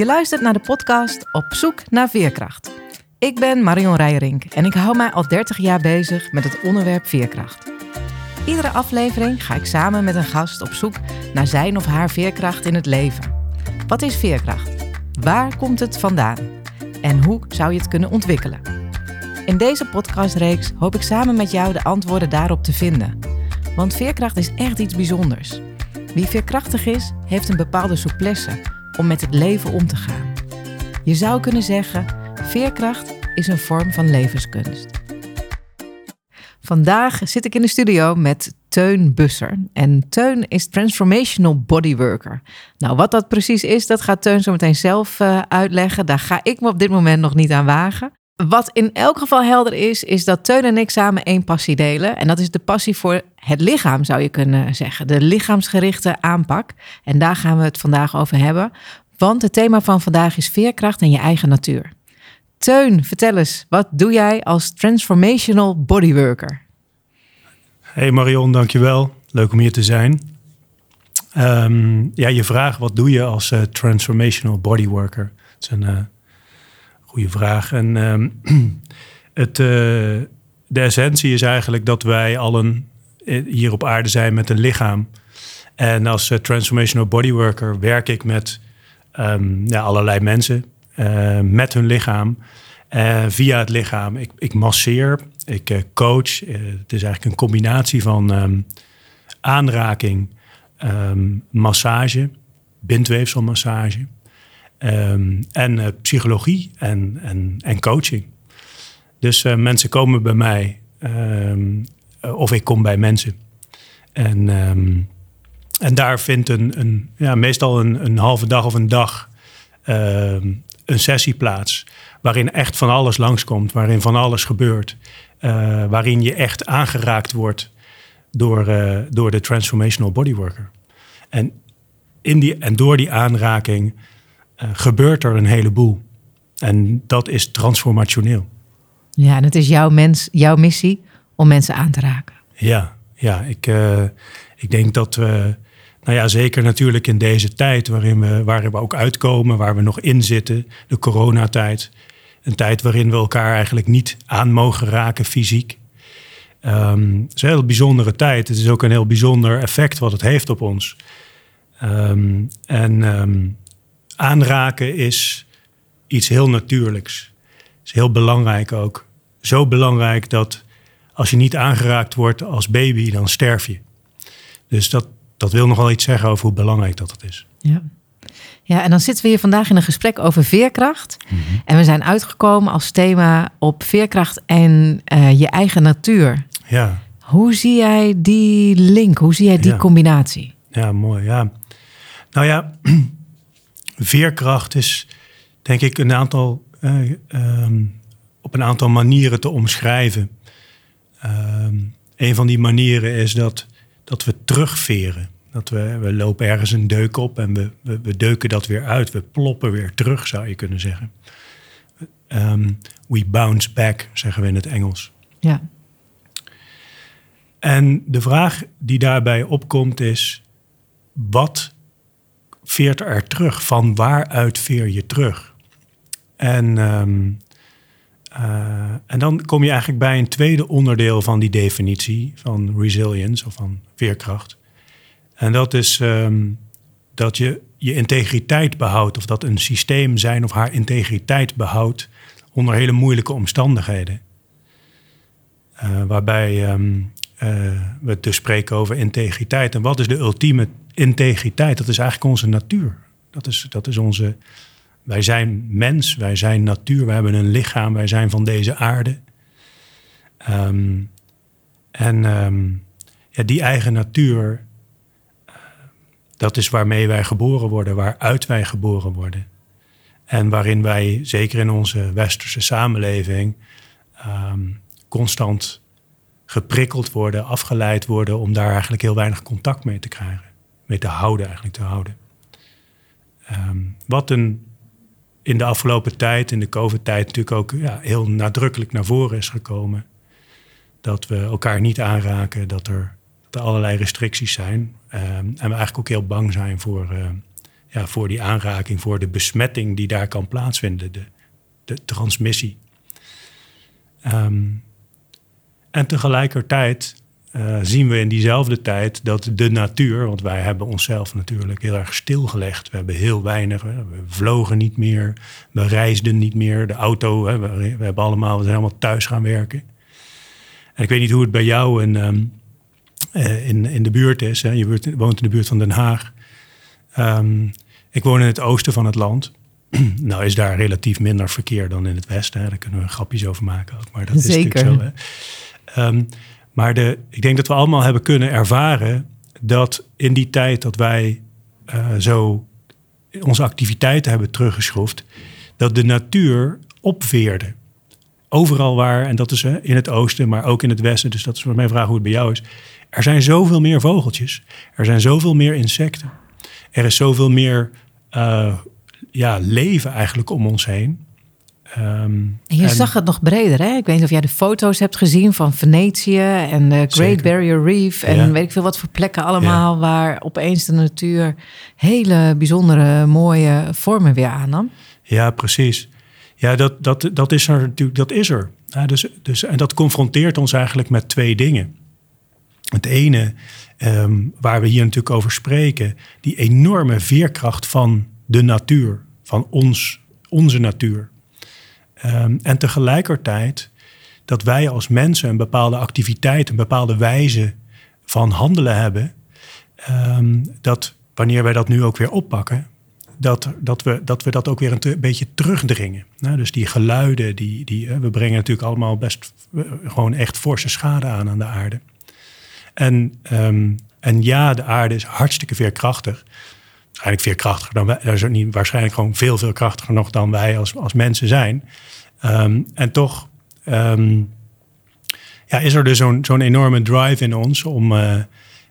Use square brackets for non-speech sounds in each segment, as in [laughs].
Je luistert naar de podcast Op zoek naar veerkracht. Ik ben Marion Rijrink en ik hou mij al 30 jaar bezig met het onderwerp veerkracht. Iedere aflevering ga ik samen met een gast op zoek naar zijn of haar veerkracht in het leven. Wat is veerkracht? Waar komt het vandaan? En hoe zou je het kunnen ontwikkelen? In deze podcastreeks hoop ik samen met jou de antwoorden daarop te vinden. Want veerkracht is echt iets bijzonders. Wie veerkrachtig is, heeft een bepaalde souplesse om met het leven om te gaan. Je zou kunnen zeggen, veerkracht is een vorm van levenskunst. Vandaag zit ik in de studio met Teun Busser. En Teun is Transformational Bodyworker. Nou, wat dat precies is, dat gaat Teun zo meteen zelf uh, uitleggen. Daar ga ik me op dit moment nog niet aan wagen. Wat in elk geval helder is, is dat Teun en ik samen één passie delen. En dat is de passie voor het lichaam, zou je kunnen zeggen. De lichaamsgerichte aanpak. En daar gaan we het vandaag over hebben. Want het thema van vandaag is veerkracht en je eigen natuur. Teun, vertel eens, wat doe jij als transformational bodyworker? Hey Marion, dankjewel. Leuk om hier te zijn. Um, ja, je vraag, wat doe je als uh, transformational bodyworker? Dat is een uh, goede vraag. En um, [clears throat] het, uh, de essentie is eigenlijk dat wij allen hier op aarde zijn met een lichaam. En als transformational bodyworker werk ik met um, ja, allerlei mensen uh, met hun lichaam. Uh, via het lichaam. Ik, ik masseer, ik coach. het is eigenlijk een combinatie van um, aanraking, um, massage, bindweefselmassage en psychologie en, en, en coaching. Dus mensen komen bij mij of ik kom bij mensen. En en daar vindt een, een ja, meestal een, een halve dag of een dag uh, een sessie plaats. Waarin echt van alles langskomt, waarin van alles gebeurt. Uh, waarin je echt aangeraakt wordt door, uh, door de transformational bodyworker. En, in die, en door die aanraking gebeurt er een heleboel. En dat is transformationeel. Ja, en het is jouw, mens, jouw missie om mensen aan te raken. Ja, ja ik, ik denk dat we nou ja, zeker natuurlijk in deze tijd waarin we, waar we ook uitkomen, waar we nog in zitten, de coronatijd. Een tijd waarin we elkaar eigenlijk niet aan mogen raken fysiek. Um, het is een heel bijzondere tijd. Het is ook een heel bijzonder effect wat het heeft op ons. Um, en um, aanraken is iets heel natuurlijks. Is heel belangrijk ook. Zo belangrijk dat als je niet aangeraakt wordt als baby, dan sterf je. Dus dat, dat wil nogal iets zeggen over hoe belangrijk dat het is. Ja. Ja, en dan zitten we hier vandaag in een gesprek over veerkracht. Mhm. En we zijn uitgekomen als thema op veerkracht en uh, je eigen natuur. Ja. Hoe zie jij die link? Hoe zie jij die combinatie? Ja, mooi. Ja. Nou ja, [clears throat] veerkracht is denk ik een aantal, uh, um, op een aantal manieren te omschrijven. Um, een van die manieren is dat dat we terugveren. Dat we, we lopen ergens een deuk op en we, we, we deuken dat weer uit. We ploppen weer terug, zou je kunnen zeggen. Um, we bounce back, zeggen we in het Engels. Ja. En de vraag die daarbij opkomt is: wat veert er terug? Van waaruit veer je terug? En um, uh, en dan kom je eigenlijk bij een tweede onderdeel van die definitie van resilience of van veerkracht. En dat is um, dat je je integriteit behoudt of dat een systeem zijn of haar integriteit behoudt onder hele moeilijke omstandigheden. Uh, waarbij um, uh, we dus spreken over integriteit. En wat is de ultieme integriteit? Dat is eigenlijk onze natuur. Dat is, dat is onze wij zijn mens, wij zijn natuur, wij hebben een lichaam, wij zijn van deze aarde. Um, en um, ja, die eigen natuur, uh, dat is waarmee wij geboren worden, waaruit wij geboren worden. En waarin wij, zeker in onze westerse samenleving, um, constant geprikkeld worden, afgeleid worden om daar eigenlijk heel weinig contact mee te krijgen. Mee te houden, eigenlijk te houden. Wat een in de afgelopen tijd, in de COVID-tijd, natuurlijk ook ja, heel nadrukkelijk naar voren is gekomen. Dat we elkaar niet aanraken, dat er, er allerlei restricties zijn. Um, en we eigenlijk ook heel bang zijn voor, uh, ja, voor die aanraking, voor de besmetting die daar kan plaatsvinden, de, de transmissie. Ehm, en tegelijkertijd uh, zien we in diezelfde tijd dat de natuur, want wij hebben onszelf natuurlijk heel erg stilgelegd. We hebben heel weinig, we vlogen niet meer, we reisden niet meer. De auto, hè, we, we, hebben allemaal, we zijn allemaal thuis gaan werken. En ik weet niet hoe het bij jou in, um, in, in de buurt is. Hè. Je woont in de buurt van Den Haag. Um, ik woon in het oosten van het land. [clears throat] nou is daar relatief minder verkeer dan in het westen. Hè. Daar kunnen we grapjes over maken ook. Maar dat is natuurlijk zo. Hè. Um, maar de, ik denk dat we allemaal hebben kunnen ervaren dat in die tijd dat wij uh, zo onze activiteiten hebben teruggeschroefd, dat de natuur opveerde. Overal waar, en dat is in het oosten, maar ook in het westen, dus dat is mijn vraag hoe het bij jou is. Er zijn zoveel meer vogeltjes, er zijn zoveel meer insecten, er is zoveel meer uh, ja, leven eigenlijk om ons heen. Um, en je en, zag het nog breder, hè? Ik weet niet of jij de foto's hebt gezien van Venetië en de Great zeker. Barrier Reef. En ja. weet ik veel wat voor plekken allemaal, ja. waar opeens de natuur hele bijzondere, mooie vormen weer aannam. Ja, precies. Ja, dat, dat, dat is er natuurlijk, dat is er. Ja, dus, dus, en dat confronteert ons eigenlijk met twee dingen. Het ene, um, waar we hier natuurlijk over spreken, die enorme veerkracht van de natuur, van ons, onze natuur. Um, en tegelijkertijd dat wij als mensen een bepaalde activiteit, een bepaalde wijze van handelen hebben. Um, dat wanneer wij dat nu ook weer oppakken, dat, dat, we, dat we dat ook weer een beetje terugdringen. Nou, dus die geluiden, die, die, we brengen natuurlijk allemaal best gewoon echt forse schade aan aan de aarde. En, um, en ja, de aarde is hartstikke veerkrachtig. Waarschijnlijk veerkrachtiger dan wij. Is niet, waarschijnlijk gewoon veel, veel krachtiger nog dan wij als, als mensen zijn. Um, en toch um, ja, is er dus zo'n zo'n enorme drive in ons om, uh,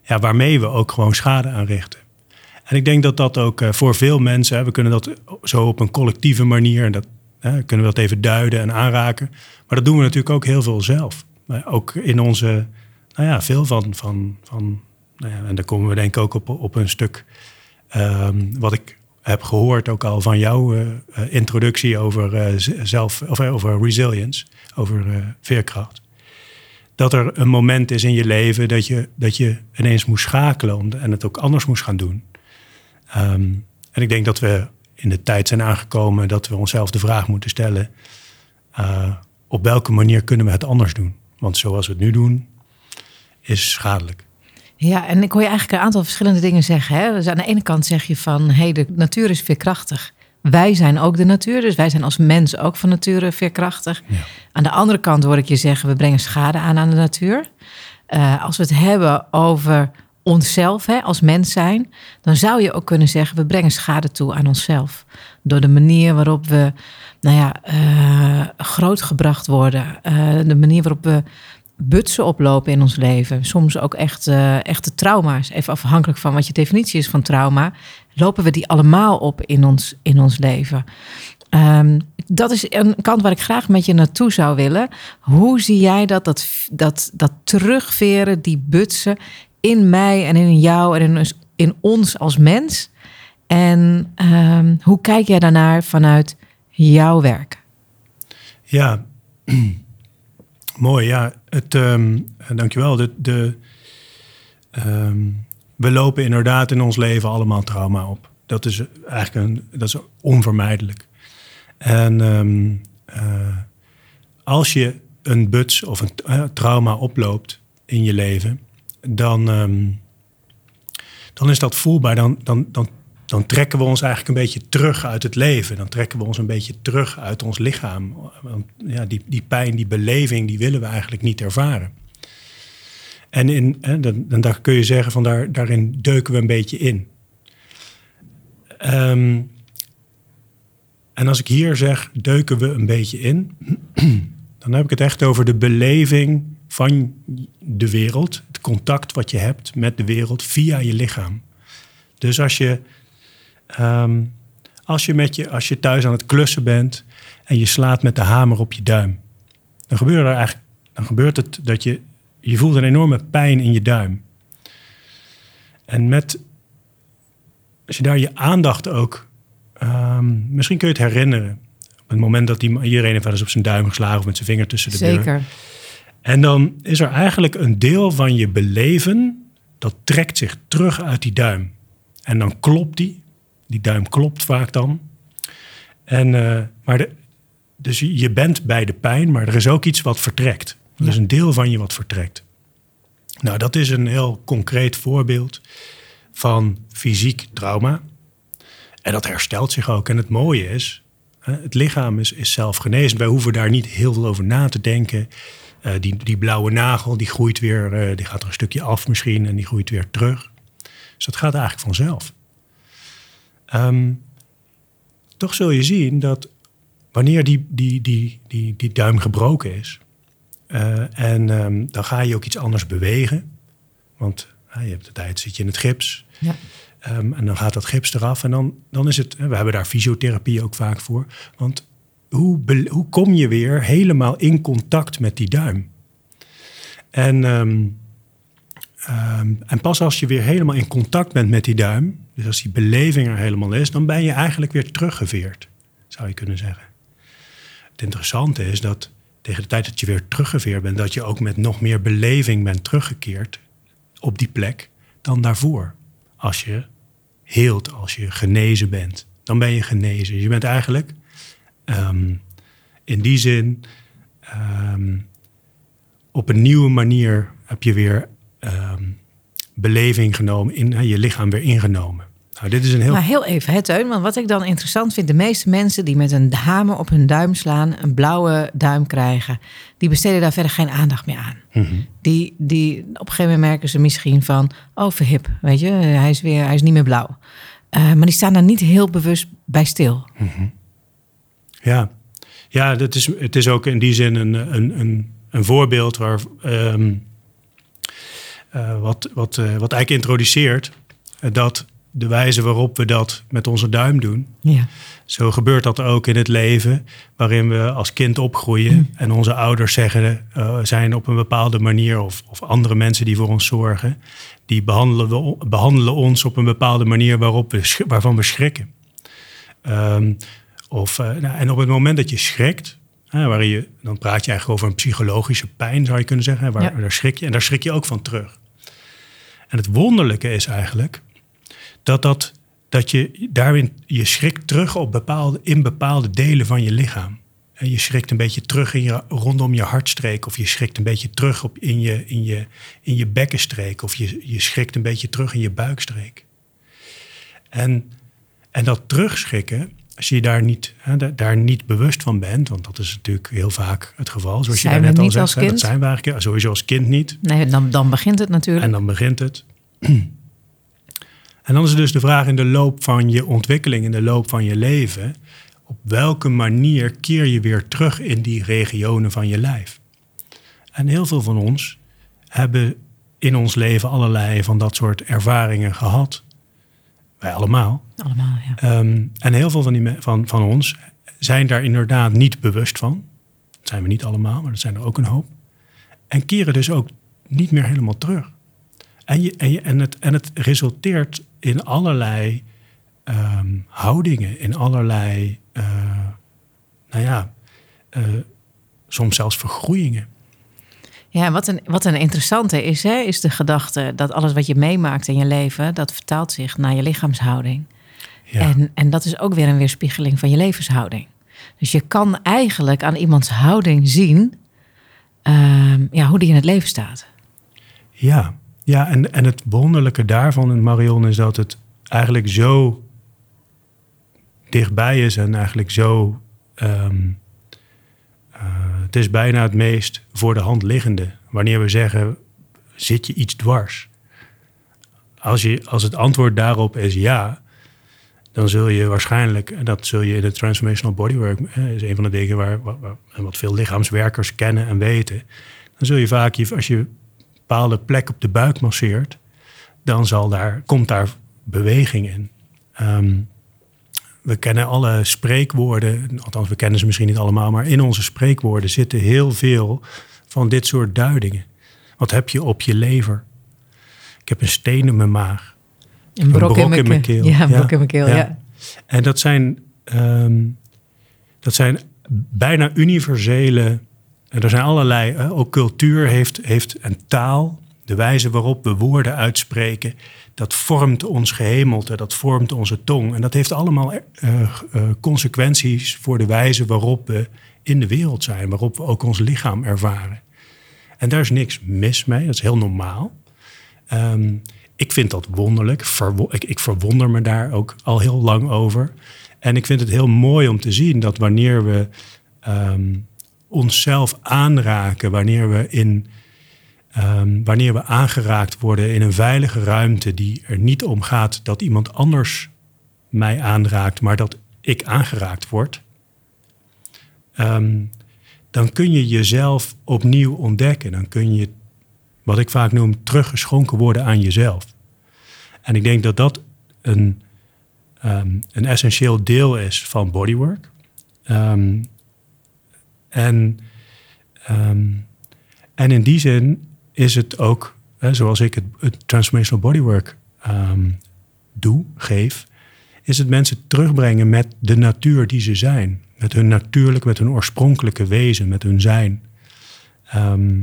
ja, waarmee we ook gewoon schade aanrichten. En ik denk dat dat ook uh, voor veel mensen, hè, we kunnen dat zo op een collectieve manier, en dat hè, kunnen we dat even duiden en aanraken. Maar dat doen we natuurlijk ook heel veel zelf. Maar ook in onze, nou ja, veel van, van, van nou ja, en daar komen we denk ik ook op, op een stuk um, wat ik heb gehoord ook al van jouw uh, introductie over, uh, zelf, of, over resilience, over veerkracht. Dat er een moment is in je leven dat je, dat je ineens moest schakelen en het ook anders moest gaan doen. Um, en ik denk dat we in de tijd zijn aangekomen dat we onszelf de vraag moeten stellen: op welke manier kunnen we het anders doen? Want zoals we het nu doen, is schadelijk. Ja, en ik hoor je eigenlijk een aantal verschillende dingen zeggen. Hè? Dus aan de ene kant zeg je van, hé, hey, de natuur is veerkrachtig. Wij zijn ook de natuur, dus wij zijn als mens ook van nature veerkrachtig. Ja. Aan de andere kant hoor ik je zeggen, we brengen schade aan aan de natuur. Uh, als we het hebben over onszelf hè, als mens zijn, dan zou je ook kunnen zeggen, we brengen schade toe aan onszelf. Door de manier waarop we, nou ja, uh, grootgebracht worden. Uh, de manier waarop we butsen oplopen in ons leven. Soms ook echt, uh, echte trauma's. Even afhankelijk van wat je definitie is van trauma. Lopen we die allemaal op in ons, in ons leven. Um, dat is een kant waar ik graag met je naartoe zou willen. Hoe zie jij dat, dat, dat, dat terugveren, die butsen in mij en in jou en in, in ons als mens? En um, hoe kijk jij daarnaar vanuit jouw werk? Ja, [clears throat] Mooi, ja. Het, um, dankjewel. De, de, um, we lopen inderdaad in ons leven allemaal trauma op. Dat is eigenlijk een, dat is onvermijdelijk. En um, uh, als je een buts of een uh, trauma oploopt in je leven, dan, dan is dat voelbaar. Dan, dan, dan dan trekken we ons eigenlijk een beetje terug uit het leven. Dan trekken we ons een beetje terug uit ons lichaam. Want ja, die, die pijn, die beleving, die willen we eigenlijk niet ervaren. En in, hè, dan, dan kun je zeggen van daar, daarin deuken we een beetje in. Um, en als ik hier zeg deuken we een beetje in, [clears throat] dan heb ik het echt over de beleving van de wereld. Het contact wat je hebt met de wereld via je lichaam. Dus als je Um, als, je met je, als je thuis aan het klussen bent en je slaat met de hamer op je duim, dan gebeurt, er eigenlijk, dan gebeurt het dat je, je voelt een enorme pijn in je duim. En met als je daar je aandacht ook. ehm, misschien kun je het herinneren. Op het moment dat die, iedereen heeft wel eens op zijn duim geslagen of met zijn vinger tussen de deur. Zeker. En dan is er eigenlijk een deel van je beleven. dat trekt zich terug uit die duim. En dan klopt die. Die duim klopt vaak dan. En, eh, maar de, dus je bent bij de pijn, maar er is ook iets wat vertrekt. Er is een deel van je wat vertrekt. Nou, dat is een heel concreet voorbeeld van fysiek trauma. En dat herstelt zich ook. En het mooie is, het lichaam is, is zelfgenezend. Wij hoeven daar niet heel veel over na te denken. Eh, die, die blauwe nagel, die groeit weer, eh, die gaat er een stukje af misschien en die groeit weer terug. Dus dat gaat eigenlijk vanzelf. Ehm, toch zul je zien dat wanneer die, die, die, die, die duim gebroken is, eh, en ehm, dan ga je ook iets anders bewegen. Want eh, je hebt de tijd zit je in het gips. Ja. Ehm, en dan gaat dat gips eraf. En dan, dan is het, we hebben daar fysiotherapie ook vaak voor. Want hoe, hoe kom je weer helemaal in contact met die duim? En, en pas als je weer helemaal in contact bent met die duim, dus als die beleving er helemaal is, dan ben je eigenlijk weer teruggeveerd, zou je kunnen zeggen. Het interessante is dat tegen de tijd dat je weer teruggeveerd bent, dat je ook met nog meer beleving bent teruggekeerd op die plek dan daarvoor. Als je heelt, als je genezen bent, dan ben je genezen. Je bent eigenlijk ehm, in die zin ehm, op een nieuwe manier heb je weer ehm, beleving genomen, in, je lichaam weer ingenomen. Nou, dit is een heel Maar heel even, hè, Teun, want wat ik dan interessant vind... de meeste mensen die met een hamer op hun duim slaan... een blauwe duim krijgen... die besteden daar verder geen aandacht meer aan. Mhm. Die, die, op een gegeven moment merken ze misschien van... oh, verhip, weet je, hij is, weer, hij is niet meer blauw. Eh, maar die staan daar niet heel bewust bij stil. Ja, ja dat is, het is ook in die zin een, een, een, een voorbeeld waar, ehm, eh, wat, wat, eh, wat eigenlijk introduceert dat de wijze waarop we dat met onze duim doen, Ja. zo gebeurt dat ook in het leven, waarin we als kind opgroeien en onze ouders zeggen, eh, zijn op een bepaalde manier, of, of andere mensen die voor ons zorgen, die behandelen, we, behandelen ons op een bepaalde manier waarop we, waarvan we schrikken. Ehm, of, eh, nou, en op het moment dat je schrikt, hè, waar je, dan praat je eigenlijk over een psychologische pijn, zou je kunnen zeggen. hè, Waar, Ja. Daar schrik je en daar schrik je ook van terug. En het wonderlijke is eigenlijk dat, dat, dat je daarin je schrikt terug op bepaalde, in bepaalde delen van je lichaam. En je schrikt een beetje terug in je, rondom je hartstreek, of je schrikt een beetje terug op in, je, in, je, in je bekkenstreek, of je, je schrikt een beetje terug in je buikstreek. En, en dat terugschrikken, als je daar niet, hè, da- daar niet bewust van bent, want dat is natuurlijk heel vaak het geval, zoals Zijn je daar net al hè, dat zijn we eigenlijk sowieso als kind niet. Nee, dan, dan begint het natuurlijk. En dan begint het. En dan is dus de vraag in de loop van je ontwikkeling, in de loop van je leven, op welke manier keer je weer terug in die regionen van je lijf? En heel veel van ons hebben in ons leven allerlei van dat soort ervaringen gehad. Wij allemaal. Allemaal, ja. Ehm, en heel veel van, die, van, van ons zijn daar inderdaad niet bewust van. Dat zijn we niet allemaal, maar dat zijn er ook een hoop. En keren dus ook niet meer helemaal terug. En, je, en, je, en, het, en het resulteert in allerlei ehm, houdingen, in allerlei, eh, nou ja, eh, soms zelfs vergroeiingen. Ja, wat een, wat een interessante is, hè, is de gedachte dat alles wat je meemaakt in je leven, dat vertaalt zich naar je lichaamshouding. Ja. En, en dat is ook weer een weerspiegeling van je levenshouding. Dus je kan eigenlijk aan iemands houding zien ehm, ja, hoe die in het leven staat. Ja, ja en, en het wonderlijke daarvan, Marion, is dat het eigenlijk zo dichtbij is en eigenlijk zo. ehm, eh, het is bijna het meest voor de hand liggende. Wanneer we zeggen: zit je iets dwars? Als, je, als het antwoord daarop is ja, dan zul je waarschijnlijk, en dat zul je in het Transformational Bodywork, is een van de dingen waar, wat veel lichaamswerkers kennen en weten, dan zul je vaak, als je bepaalde plek op de buik masseert, dan zal daar, komt daar beweging in. Ehm, we kennen alle spreekwoorden, althans we kennen ze misschien niet allemaal, maar in onze spreekwoorden zitten heel veel van dit soort duidingen. Wat heb je op je lever? Ik heb een steen in mijn maag. Een brok, in, mijn keel. Ja, een brok in mijn keel, ja. En dat zijn, ehm, dat zijn bijna universele... Er zijn allerlei, ook cultuur heeft, heeft een taal de wijze waarop we woorden uitspreken, dat vormt ons gehemelte, dat vormt onze tong. En dat heeft allemaal uh, uh, consequenties voor de wijze waarop we in de wereld zijn, waarop we ook ons lichaam ervaren. En daar is niks mis mee, dat is heel normaal. Um, ik vind dat wonderlijk, ik, ik verwonder me daar ook al heel lang over. En ik vind het heel mooi om te zien dat wanneer we um, onszelf aanraken, wanneer we in Ehm, wanneer we aangeraakt worden in een veilige ruimte die er niet om gaat dat iemand anders mij aanraakt, maar dat ik aangeraakt word, ehm, dan kun je jezelf opnieuw ontdekken. Dan kun je, wat ik vaak noem, teruggeschonken worden aan jezelf. En ik denk dat dat een, ehm, een essentieel deel is van bodywork. En, en in die zin is het ook, hè, zoals ik het, het transformational bodywork um, doe, geef, is het mensen terugbrengen met de natuur die ze zijn. Met hun natuurlijk, met hun oorspronkelijke wezen, met hun zijn. Ehm,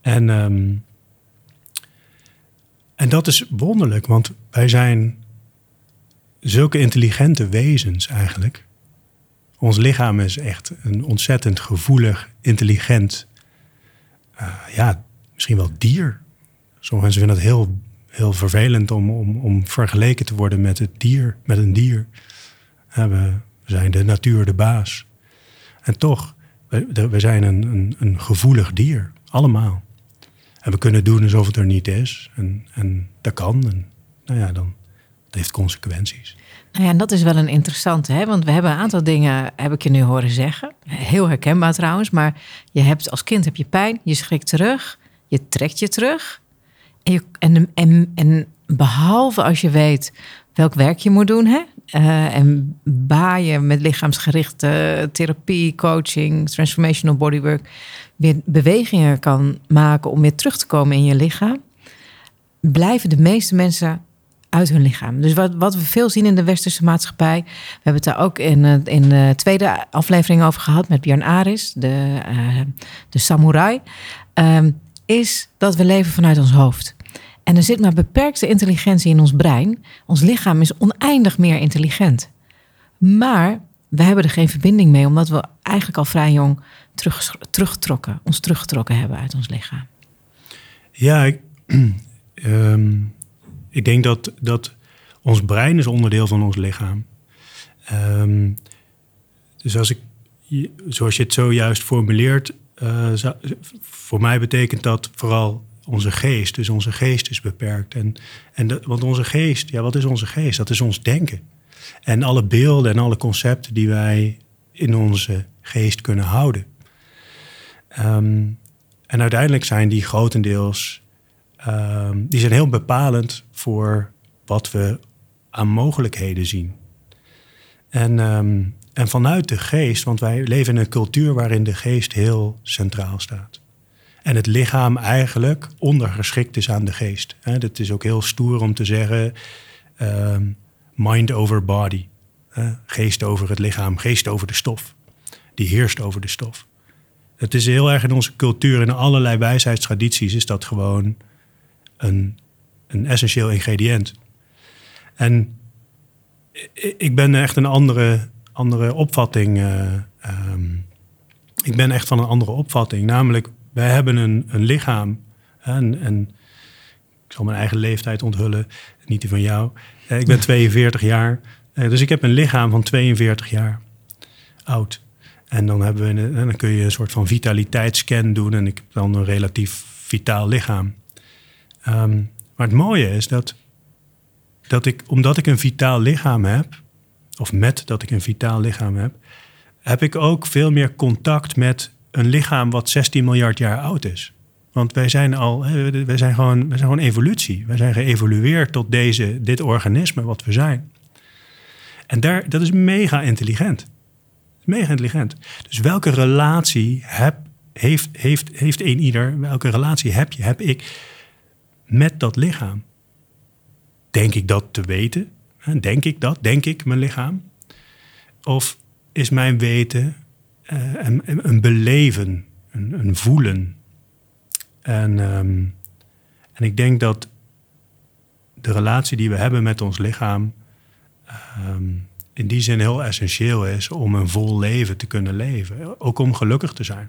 en, ehm, en dat is wonderlijk, want wij zijn zulke intelligente wezens eigenlijk. Ons lichaam is echt een ontzettend gevoelig, intelligent, uh, ja, misschien wel dier. Sommige mensen vinden het heel, heel vervelend om, om, om vergeleken te worden met het dier, met een dier. we, we, zijn de natuur de baas. En toch, we, we zijn een, een, een, gevoelig dier, allemaal. En we kunnen doen alsof het er niet is. En, en dat kan. En nou ja, dan dat heeft consequenties. Nou ja, en dat is wel een interessante, hè? want we hebben een aantal dingen, heb ik je nu horen zeggen. Heel herkenbaar trouwens, maar je hebt als kind heb je pijn, je schrikt terug. Je trekt je terug. En, en, en behalve als je weet welk werk je moet doen, hè? Uh, en baaien met lichaamsgerichte therapie, coaching, transformational bodywork, weer bewegingen kan maken om weer terug te komen in je lichaam, blijven de meeste mensen uit hun lichaam. Dus wat, wat we veel zien in de westerse maatschappij, we hebben het daar ook in, eh, in de tweede aflevering over gehad met Björn Aris, de, uh, de samurai. Um, is dat we leven vanuit ons hoofd. En er zit maar beperkte intelligentie in ons brein. Ons lichaam is oneindig meer intelligent. Maar we hebben er geen verbinding mee, omdat we eigenlijk al vrij jong terug, teruggetrokken, ons teruggetrokken hebben uit ons lichaam. Ja, ik, [clears throat] ehm, ik denk dat, dat ons brein is onderdeel van ons lichaam. Um, dus als ik, zoals je het zojuist formuleert, uh, voor mij betekent dat vooral onze geest. Dus onze geest is beperkt. En, en want onze geest, ja, wat is onze geest? Dat is ons denken. En alle beelden en alle concepten die wij in onze geest kunnen houden. Ehm, en uiteindelijk zijn die grotendeels, um, die zijn heel bepalend voor wat we aan mogelijkheden zien. En um, en vanuit de geest, want wij leven in een cultuur waarin de geest heel centraal staat. En het lichaam eigenlijk ondergeschikt is aan de geest. Dat is ook heel stoer om te zeggen: ehm, mind over body. Geest over het lichaam, geest over de stof. Die heerst over de stof. Het is heel erg in onze cultuur, in allerlei wijsheidstradities, is dat gewoon een, een essentieel ingrediënt. En ik ben echt een andere andere opvatting. Uh, ik ben echt van een andere opvatting. Namelijk, wij hebben een, een lichaam. En, en ik zal mijn eigen leeftijd onthullen, niet die van jou. Uh, ik ben [laughs] 42 jaar. Uh, dus ik heb een lichaam van 42 jaar oud. En dan, hebben we en dan kun je een soort van vitaliteitsscan doen. En ik heb dan een relatief vitaal lichaam. Um, maar het mooie is dat, dat ik, omdat ik een vitaal lichaam heb, of met dat ik een vitaal lichaam heb, heb ik ook veel meer contact met een lichaam wat 16 miljard jaar oud is. Want wij zijn al, wij zijn gewoon, wij zijn gewoon evolutie. Wij zijn geëvolueerd tot deze, dit organisme wat we zijn. En daar, dat is mega intelligent. Mega intelligent. Dus welke relatie heb, heeft, heeft, heeft een ieder, welke relatie heb je, heb ik met dat lichaam? denk ik dat te weten? Denk ik dat? Denk ik mijn lichaam? Of is mijn weten een, een, beleven, een, een voelen? En, ehm, en ik denk dat de relatie die we hebben met ons lichaam ehm, in die zin heel essentieel is om een vol leven te kunnen leven. Ook om gelukkig te zijn.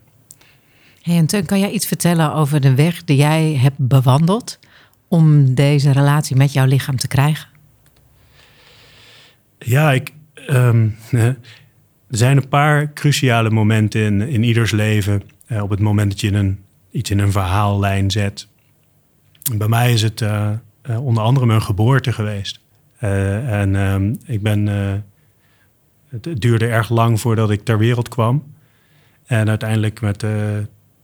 Hey, en Teun, kan jij iets vertellen over de weg die jij hebt bewandeld om deze relatie met jouw lichaam te krijgen? Ja, ik, ehm, er zijn een paar cruciale momenten in, in ieders leven. Eh, op het moment dat je een, iets in een verhaallijn zet. Bij mij is het uh, onder andere mijn geboorte geweest. en ehm, ik ben, het duurde erg lang voordat ik ter wereld kwam. En uiteindelijk met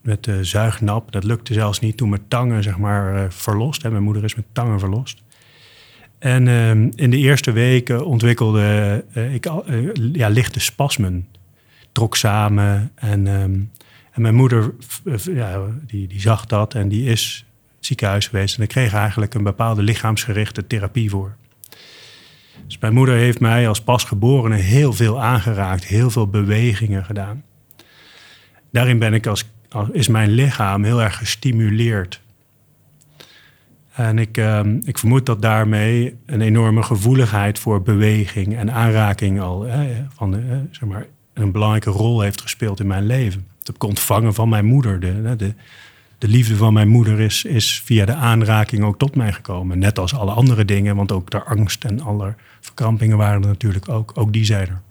met de zuignap. Dat lukte zelfs niet toen mijn tangen zeg maar uh, verlost. Mijn moeder is met tangen verlost. En ehm, in de eerste weken ontwikkelde uh, ik ja, lichte spasmen. Trok samen en, ehm, en mijn moeder ja, die, die zag dat en die is ziekenhuis geweest. En ik kreeg eigenlijk een bepaalde lichaamsgerichte therapie voor. Dus mijn moeder heeft mij als pasgeborene heel veel aangeraakt, heel veel bewegingen gedaan. Daarin ben ik als is mijn lichaam heel erg gestimuleerd. En ik, ehm, ik vermoed dat daarmee een enorme gevoeligheid voor beweging en aanraking al van, zeg maar, een belangrijke rol heeft gespeeld in mijn leven. Ik ontvangen van mijn moeder. De, de, de liefde van mijn moeder is, is via de aanraking ook tot mij gekomen. Net als alle andere dingen, want ook de angst en alle verkrampingen waren er natuurlijk ook. Ook die zijn er.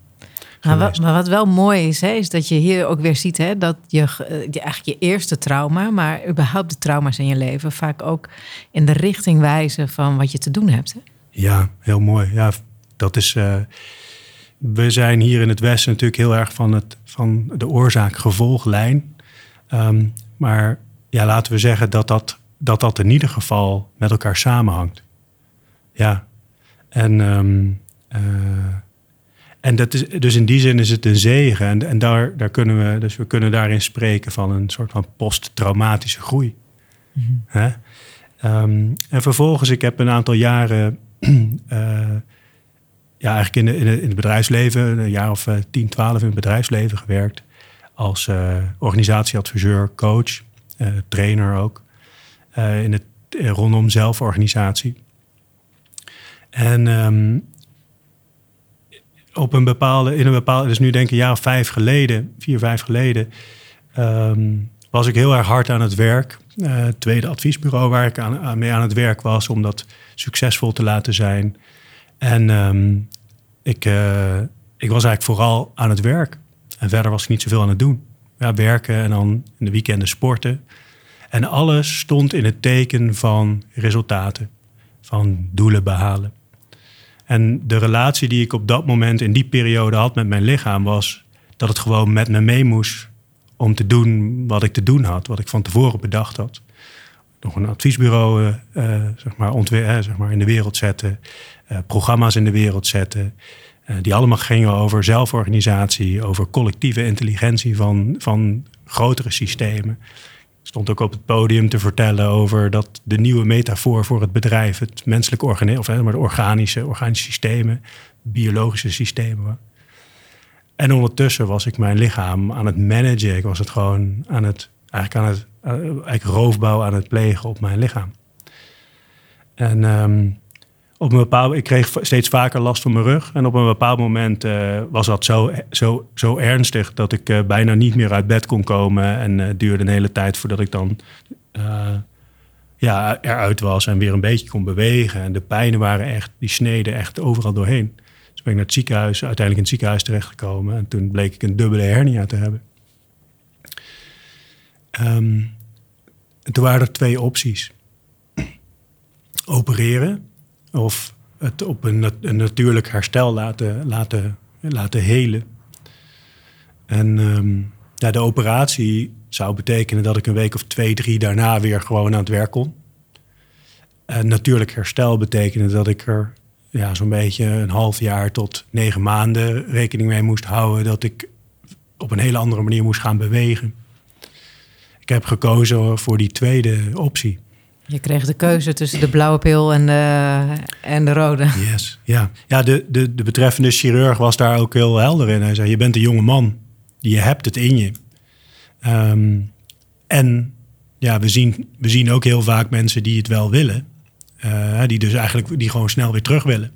Maar wat, maar wat, wel mooi is, hè, is dat je hier ook weer ziet hè, dat je, eh, je eigenlijk je eerste trauma, maar überhaupt de trauma's in je leven vaak ook in de richting wijzen van wat je te doen hebt. Hè? Ja, heel mooi. Ja, dat is. Uh, we zijn hier in het Westen natuurlijk heel erg van, het, van de oorzaak-gevolglijn. Um, maar ja, laten we zeggen dat dat, dat dat in ieder geval met elkaar samenhangt. Ja. En um, uh, en dat is, dus in die zin is het een zegen. En, en daar, daar kunnen we, dus we kunnen daarin spreken van een soort van posttraumatische groei. Mm en vervolgens, ik heb een aantal jaren, uh, [clears throat] ja, eigenlijk in, de, in, in, het bedrijfsleven, een jaar of uh, 10, 12 in het bedrijfsleven gewerkt. Als uh, organisatieadviseur, coach, uh, trainer ook. in het rondom zelforganisatie. En um, op een bepaalde, in een bepaalde, dus nu denk ik een jaar vijf geleden, vier, vijf geleden, ehm, was ik heel erg hard aan het werk. Uh, tweede adviesbureau waar ik aan, mee aan het werk was om dat succesvol te laten zijn. En ehm, ik, uh, ik was eigenlijk vooral aan het werk. En verder was ik niet zoveel aan het doen. Ja, werken en dan in de weekenden sporten. En alles stond in het teken van resultaten, van doelen behalen. En de relatie die ik op dat moment in die periode had met mijn lichaam was dat het gewoon met me mee moest om te doen wat ik te doen had, wat ik van tevoren bedacht had. Nog een adviesbureau uh, zeg maar, ontwer- zeg maar in de wereld zetten, programma's in de wereld zetten, die allemaal gingen over zelforganisatie, over collectieve intelligentie van, van grotere systemen stond ook op het podium te vertellen over dat de nieuwe metafoor voor het bedrijf, het menselijke organisme, of hè, maar de organische, organische systemen, biologische systemen. En ondertussen was ik mijn lichaam aan het managen. Ik was het gewoon aan het, eigenlijk aan het, eh, eigenlijk roofbouw aan het plegen op mijn lichaam. En um, op een bepaald ik kreeg steeds vaker last van mijn rug. En op een bepaald moment uh, was dat zo, zo, zo ernstig dat ik uh, bijna niet meer uit bed kon komen. En het uh, duurde een hele tijd voordat ik dan ja, eruit was en weer een beetje kon bewegen. En de pijnen waren echt, die sneden echt overal doorheen. Dus ben ik naar het ziekenhuis, uiteindelijk in het ziekenhuis terechtgekomen. En toen bleek ik een dubbele hernia te hebben. Um, en toen waren er twee opties. Opereren of het op een, natuurlijk herstel laten, laten, laten helen. En um, de operatie zou betekenen dat ik een week of twee, drie daarna weer gewoon aan het werk kon. Natuurlijk herstel betekende dat ik er ja, zo'n beetje een half jaar tot negen maanden rekening mee moest houden dat ik op een hele andere manier moest gaan bewegen. Ik heb gekozen voor die tweede optie. Je kreeg de keuze tussen de blauwe pil en de, en de rode. Yes, ja. Ja, de, de, de betreffende chirurg was daar ook heel helder in. Hij zei, je bent een jonge man. Je hebt het in je. Ehm, en ja, we zien, we zien ook heel vaak mensen die het wel willen. Uh, die dus eigenlijk die gewoon snel weer terug willen.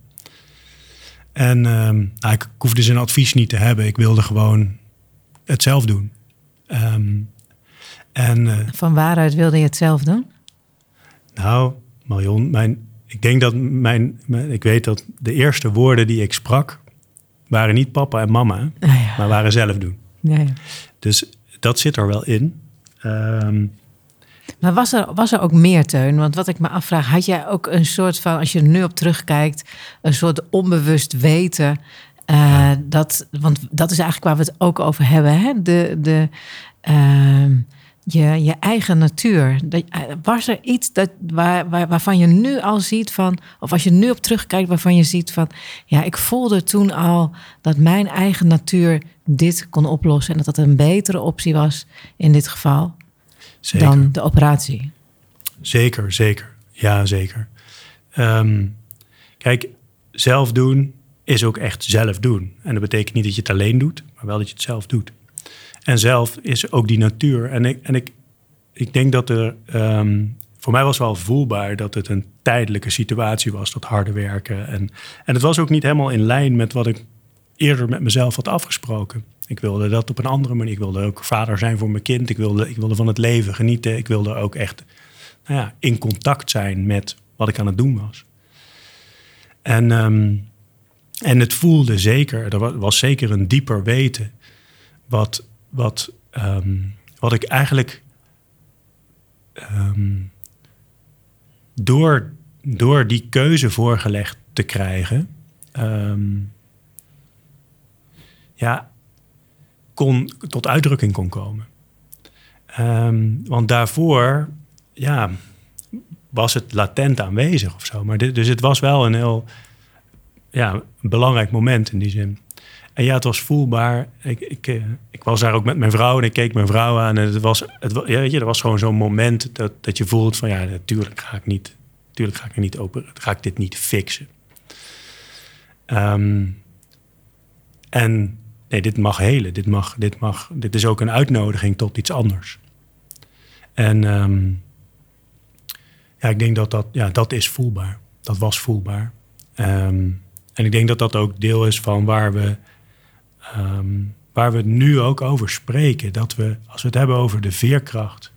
En um, nou, ik hoefde zijn advies niet te hebben. Ik wilde gewoon het zelf doen. Um, en, uh, Van waaruit wilde je het zelf doen? Nou, Marion, mijn, ik denk dat mijn, Ik weet dat de eerste woorden die ik sprak. waren niet papa en mama, ah, maar waren zelf doen. Ja, ja. Dus dat zit er wel in. Um, maar was er, was er ook meer teun? Want wat ik me afvraag, had jij ook een soort van, als je er nu op terugkijkt, een soort onbewust weten? Uh, dat, want dat is eigenlijk waar we het ook over hebben. Hè? De, de, uh, je, je eigen natuur. Eh, was er iets dat, waar, waar, waarvan je nu al ziet van, of als je nu op terugkijkt, waarvan je ziet van, ja, ik voelde toen al dat mijn eigen natuur dit kon oplossen en dat dat een betere optie was in dit geval zeker. dan de operatie? Zeker, zeker. Ja, zeker. Ehm, kijk, zelf doen is ook echt zelf doen. En dat betekent niet dat je het alleen doet, maar wel dat je het zelf doet. En zelf is ook die natuur. En ik, en ik, ik denk dat er. Ehm, voor mij was wel voelbaar dat het een tijdelijke situatie was, dat harde werken. En, en het was ook niet helemaal in lijn met wat ik eerder met mezelf had afgesproken. Ik wilde dat op een andere manier. Ik wilde ook vader zijn voor mijn kind. Ik wilde, ik wilde van het leven genieten. Ik wilde ook echt nou ja, in contact zijn met wat ik aan het doen was. En, ehm, en het voelde zeker, er was zeker een dieper weten. Wat, wat, ehm, wat ik eigenlijk ehm, door, door die keuze voorgelegd te krijgen, ja, kon, tot uitdrukking kon komen. Ehm, want daarvoor, ja, was het latent aanwezig of zo. Maar dus het was wel een heel ja, belangrijk moment in die zin. En ja, het was voelbaar. Ik, ik, eh, ik was daar ook met mijn vrouw en ik keek mijn vrouw aan. En het was, het, ja, weet je, er was gewoon zo'n moment dat, dat je voelt van... ja, natuurlijk ga ik niet, natuurlijk ga ik niet open, ga ik dit niet fixen. Ehm, en nee, dit mag helen. Dit, mag, dit, mag, dit is ook een uitnodiging tot iets anders. En ehm, ja, ik denk dat dat, ja, dat is voelbaar. Dat was voelbaar. Ehm, en ik denk dat dat ook deel is van waar we, ehm, waar we nu ook over spreken. Dat we, als we het hebben over de veerkracht,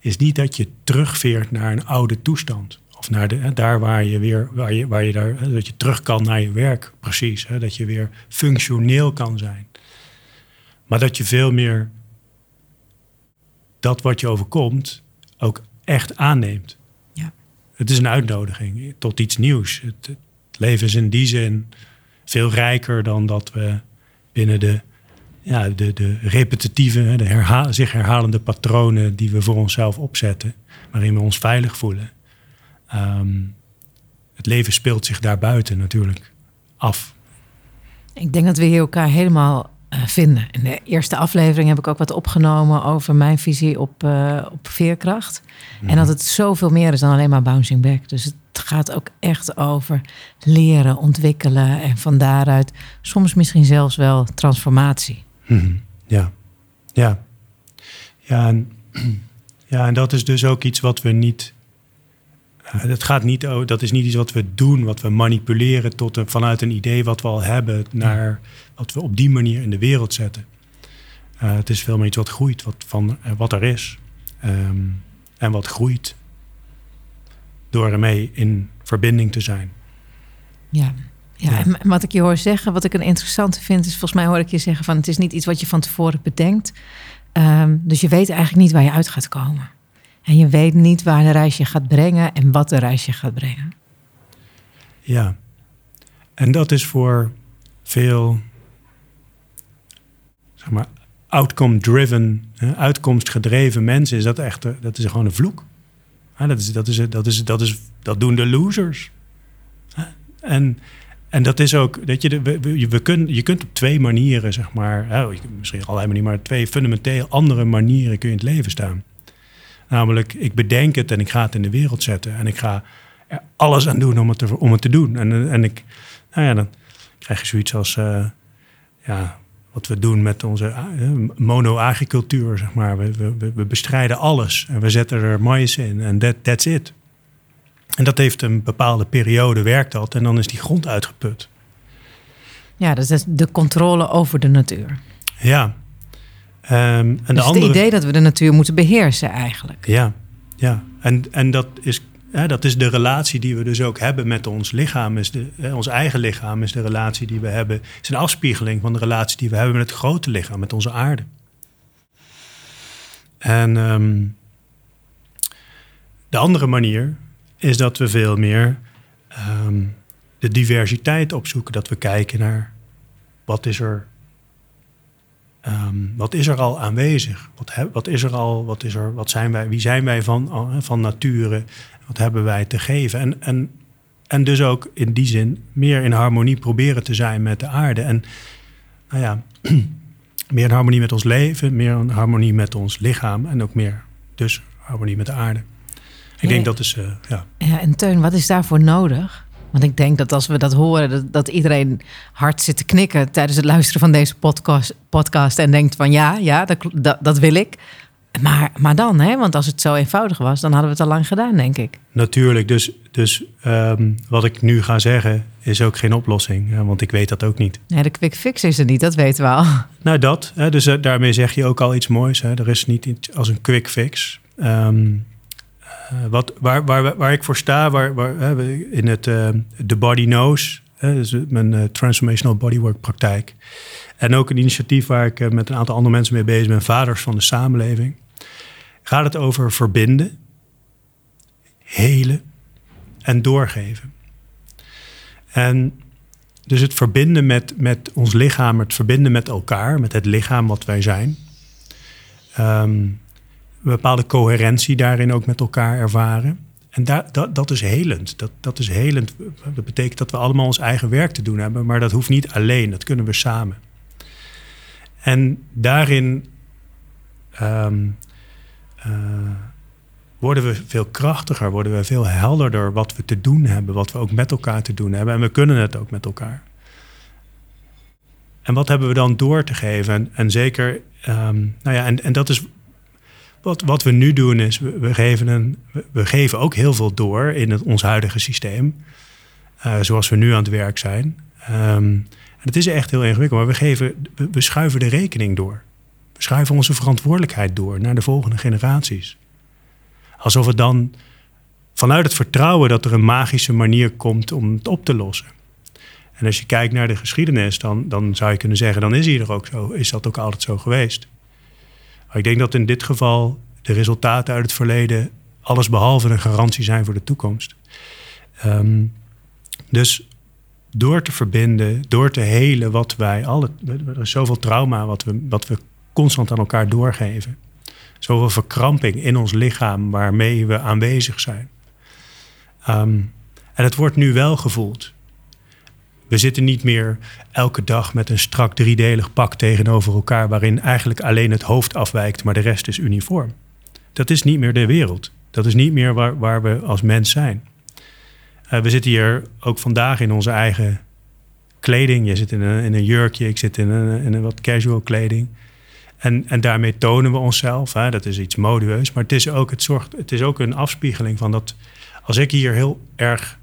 is niet dat je terugveert naar een oude toestand. Of naar de, daar waar je weer, waar je, waar je daar, dat je terug kan naar je werk, precies. Hè, dat je weer functioneel kan zijn. Maar dat je veel meer dat wat je overkomt ook echt aanneemt. Ja. Het is een uitnodiging tot iets nieuws. Het, het, leven is in die zin veel rijker dan dat we binnen de, ja, de, de repetitieve, de herha zich herhalende patronen die we voor onszelf opzetten, waarin we ons veilig voelen. Ehm, het leven speelt zich daarbuiten natuurlijk af. Ik denk dat we hier elkaar helemaal uh, vinden. In de eerste aflevering heb ik ook wat opgenomen over mijn visie op, uh, op veerkracht. En mhm. dat het zoveel meer is dan alleen maar bouncing back. Dus het gaat ook echt over leren, ontwikkelen en van daaruit soms misschien zelfs wel transformatie. Mhm. Ja, ja. Ja en, [clears throat] ja, en dat is dus ook iets wat we niet het gaat niet, dat is niet iets wat we doen, wat we manipuleren tot een, vanuit een idee wat we al hebben, naar wat we op die manier in de wereld zetten. Uh, het is veel meer iets wat groeit, wat, van, uh, wat er is. Um, en wat groeit door ermee in verbinding te zijn. Ja, ja, en wat ik je hoor zeggen, wat ik een interessante vind, is volgens mij hoor ik je zeggen van het is niet iets wat je van tevoren bedenkt. Um, dus je weet eigenlijk niet waar je uit gaat komen. En je weet niet waar de reis je gaat brengen en wat de reis je gaat brengen. Ja, en dat is voor veel, zeg maar, outcome-driven, uitkomstgedreven mensen, is dat echt, dat is gewoon een vloek. Dat, is, dat, is, dat, is, dat, is, dat doen de losers. En, en dat is ook, dat je, we, we je kunt op twee manieren, zeg maar, misschien allerlei manieren, maar twee fundamenteel andere manieren kun je in het leven staan. Namelijk, ik bedenk het en ik ga het in de wereld zetten. En ik ga er alles aan doen om het te, om het te doen. En, en ik, nou ja, dan krijg je zoiets als, uh, ja, wat we doen met onze uh, mono-agricultuur, zeg maar. We, we, we, bestrijden alles en we zetten er mais in en that, that's it. En dat heeft een bepaalde periode, werkt dat, en dan is die grond uitgeput. Ja, dus dat is de controle over de natuur. Ja. Um, en dus de andere... het idee dat we de natuur moeten beheersen eigenlijk. Ja, ja. En, en dat, is, hè, dat is de relatie die we dus ook hebben met ons lichaam. Is de, ons eigen lichaam is de relatie die we hebben. is een afspiegeling van de relatie die we hebben met het grote lichaam, met onze aarde. En um, de andere manier is dat we veel meer um, de diversiteit opzoeken. Dat we kijken naar wat is er, um, wat is er al aanwezig? Wat, wat is er al, wat is er, wat zijn wij, wie zijn wij van, van nature? Wat hebben wij te geven? En, en, en dus ook in die zin meer in harmonie proberen te zijn met de aarde. En nou ja, [clears throat] meer in harmonie met ons leven, meer in harmonie met ons lichaam en ook meer dus harmonie met de aarde. Ik denk dat is, uh, ja. Ja, en Teun, wat is daarvoor nodig? Want ik denk dat als we dat horen, dat, dat, iedereen hard zit te knikken tijdens het luisteren van deze podcast, podcast en denkt van ja, ja, dat, dat, dat wil ik. Maar, maar dan, hè? want als het zo eenvoudig was, dan hadden we het al lang gedaan, denk ik. Natuurlijk, dus, dus um, wat ik nu ga zeggen is ook geen oplossing, want ik weet dat ook niet. Nee, de quick fix is er niet, dat weten we al. [laughs] Nou, dat, hè, dus uh, daarmee zeg je ook al iets moois. Hè? Er is niet iets als een quick fix. Um, uh, wat, waar, waar, waar ik voor sta, waar, waar, in het uh, The Body Knows, dus mijn uh, Transformational Bodywork praktijk. En ook een initiatief waar ik met een aantal andere mensen mee bezig ben, Vaders van de Samenleving. Gaat het over verbinden, helen en doorgeven. En dus het verbinden met, met ons lichaam, het verbinden met elkaar, met het lichaam wat wij zijn. Een bepaalde coherentie daarin ook met elkaar ervaren. En dat, dat is helend. Dat, dat is helend. Dat betekent dat we allemaal ons eigen werk te doen hebben, maar dat hoeft niet alleen. Dat kunnen we samen. En daarin um, uh, worden we veel krachtiger, worden we veel helderder wat we te doen hebben, wat we ook met elkaar te doen hebben. En we kunnen het ook met elkaar. En wat hebben we dan door te geven? En, zeker, um, nou ja, en, en dat is wat, wat we nu doen is, we, geven, een, we geven ook heel veel door in het, ons huidige systeem. Uh, zoals we nu aan het werk zijn. Um, en het is echt heel ingewikkeld, maar we, geven, we schuiven de rekening door. We schuiven onze verantwoordelijkheid door naar de volgende generaties. Alsof het dan vanuit het vertrouwen dat er een magische manier komt om het op te lossen. En als je kijkt naar de geschiedenis, dan, dan zou je kunnen zeggen, dan is, hier ook zo, is dat ook altijd zo geweest. Ik denk dat in dit geval de resultaten uit het verleden alles behalve een garantie zijn voor de toekomst. Um, dus door te verbinden, door te helen wat wij alle. Er is zoveel trauma wat we, wat we constant aan elkaar doorgeven. Zoveel verkramping in ons lichaam waarmee we aanwezig zijn. Um, en het wordt nu wel gevoeld. We zitten niet meer elke dag met een strak driedelig pak tegenover elkaar, waarin eigenlijk alleen het hoofd afwijkt, maar de rest is uniform. Dat is niet meer de wereld. Dat is niet meer waar, waar we als mens zijn. Uh, we zitten hier ook vandaag in onze eigen kleding. Je zit in een, in een jurkje, ik zit in een, in een wat casual kleding. En, en daarmee tonen we onszelf. Hè? Dat is iets modueus. Maar het is, ook, het, zorgt, het is ook een afspiegeling van dat. Als ik hier heel erg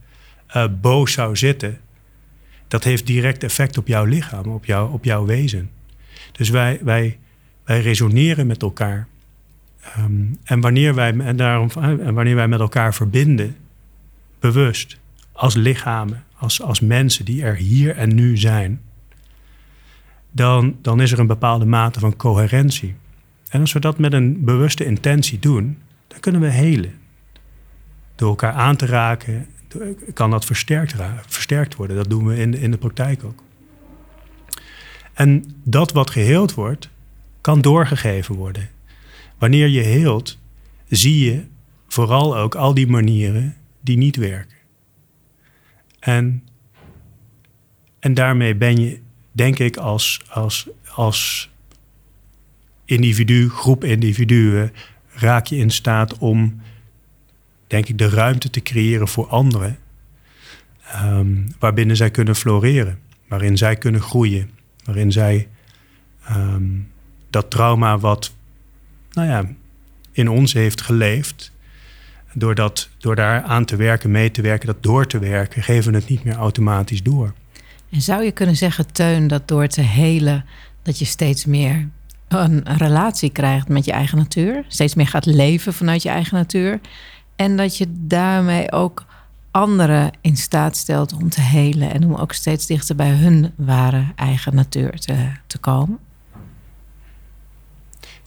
uh, boos zou zitten, dat heeft direct effect op jouw lichaam, op, jou, op jouw wezen. Dus wij, wij, wij resoneren met elkaar. Um, en, wanneer wij, en, daarom, en wanneer wij met elkaar verbinden, bewust, als lichamen, als, als mensen die er hier en nu zijn, dan, dan is er een bepaalde mate van coherentie. En als we dat met een bewuste intentie doen, dan kunnen we helen. Door elkaar aan te raken, kan dat versterkt, versterkt worden. Dat doen we in, in de praktijk ook. En dat wat geheeld wordt, kan doorgegeven worden. Wanneer je heelt, zie je vooral ook al die manieren die niet werken. En, en daarmee ben je, denk ik, als, als, als individu, groep individuen raak je in staat om, denk ik, de ruimte te creëren voor anderen. Um, waarbinnen zij kunnen floreren, waarin zij kunnen groeien, waarin zij ehm, dat trauma wat, nou ja, in ons heeft geleefd, door, dat, door daar aan te werken, mee te werken, dat door te werken, geven we het niet meer automatisch door. En zou je kunnen zeggen, Teun, dat door te helen, dat je steeds meer een relatie krijgt met je eigen natuur, steeds meer gaat leven vanuit je eigen natuur, en dat je daarmee ook anderen in staat stelt om te helen en om ook steeds dichter bij hun ware eigen natuur te, te komen?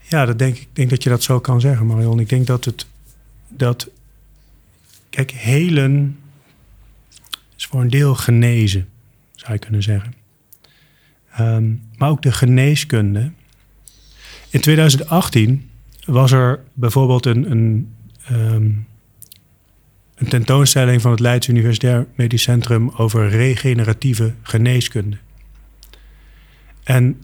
Ja, dat denk ik denk dat je dat zo kan zeggen, Marion. Ik denk dat het dat kijk, helen is voor een deel genezen, zou je kunnen zeggen. Um, maar ook de geneeskunde. In 2018 was er bijvoorbeeld een, een um, een tentoonstelling van het Leids Universitair Medisch Centrum over regeneratieve geneeskunde. En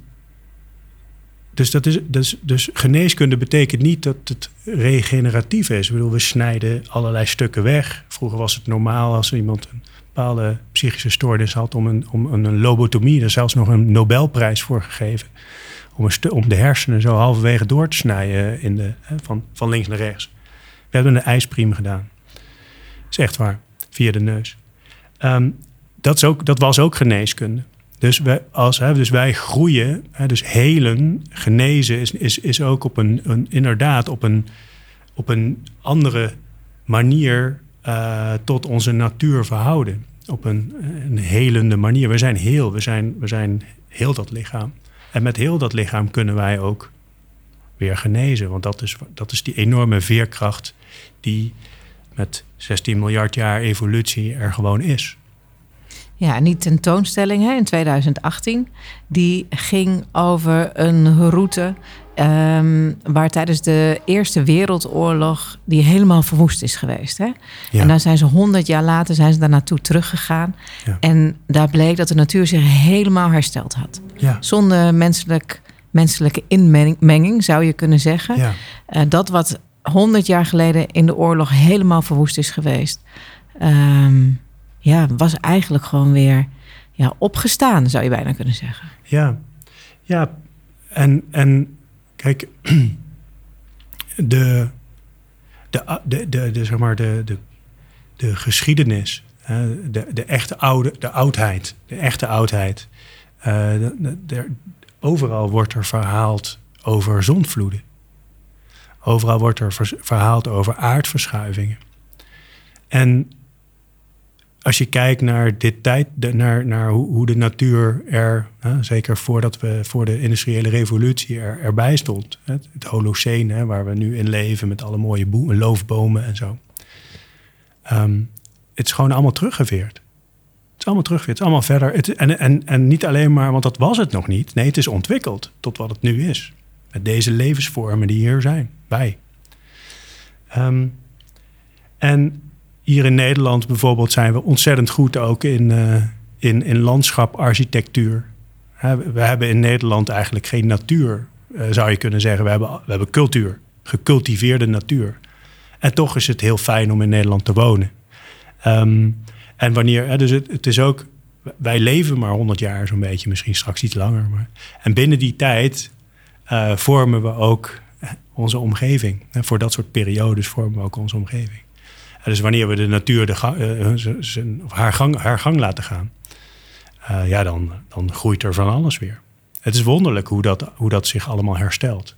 dus, dat is, dus, dus geneeskunde betekent niet dat het regeneratief is. Ik bedoel, we snijden allerlei stukken weg. Vroeger was het normaal als iemand een bepaalde psychische stoornis had om een, om een lobotomie, er zelfs nog een Nobelprijs voor gegeven. Om, een om de hersenen zo halverwege door te snijden in de, van, van links naar rechts. We hebben een ijspriem gedaan is echt waar. Via de neus. Um, dat, is ook, dat was ook geneeskunde. Dus wij, als, hè, dus wij groeien, hè, dus helen, genezen, is, is, is ook op een, een inderdaad op een, op een andere manier uh, tot onze natuur verhouden. Op een, een helende manier. We zijn heel, we zijn, we zijn heel dat lichaam. En met heel dat lichaam kunnen wij ook weer genezen. Want dat is, dat is die enorme veerkracht die met 16 miljard jaar evolutie er gewoon is. Ja, en die tentoonstelling hè, in 2018, die ging over een route um, waar tijdens de Eerste Wereldoorlog die helemaal verwoest is geweest. Hè? Ja. En dan zijn ze honderd jaar later zijn ze daar naartoe teruggegaan. Ja. En daar bleek dat de natuur zich helemaal hersteld had. Ja. Zonder menselijk, menselijke inmenging, zou je kunnen zeggen. Uh, dat wat 100 jaar geleden in de oorlog helemaal verwoest is geweest. Um, ja, was eigenlijk gewoon weer ja, opgestaan, zou je bijna kunnen zeggen. Ja, ja. En, en kijk, [clears throat] de, de, de, de, zeg maar de, de, de geschiedenis, de, de echte oude, de oudheid, de echte oudheid. De, overal wordt er verhaald over zondvloeden. Overal wordt er verhaald over aardverschuivingen. En als je kijkt naar dit tijd, naar, naar hoe, de natuur er, zeker voordat we voor de industriële revolutie er, erbij stond, hè, het Holocene, hè, waar we nu in leven met alle mooie loofbomen en zo. Ehm, het is gewoon allemaal teruggeveerd. Het is allemaal teruggeveerd, het is allemaal verder. Het, en, en, en niet alleen maar, want dat was het nog niet. Nee, het is ontwikkeld tot wat het nu is. Deze levensvormen die hier zijn, wij. Um, en hier in Nederland bijvoorbeeld zijn we ontzettend goed ook in, uh, in, in landschaparchitectuur. we hebben in Nederland eigenlijk geen natuur, uh, zou je kunnen zeggen. We hebben, we hebben cultuur, gecultiveerde natuur. En toch is het heel fijn om in Nederland te wonen. Um, en wanneer, dus het, het is ook, wij leven maar 100 jaar zo'n beetje, misschien straks iets langer. Maar, en binnen die tijd uh, vormen we ook onze omgeving. Voor dat soort periodes vormen we ook onze omgeving. Dus wanneer we de natuur de uh, haar, gang, haar gang laten gaan, uh, ja, dan, dan groeit er van alles weer. Het is wonderlijk hoe dat, hoe dat zich allemaal herstelt.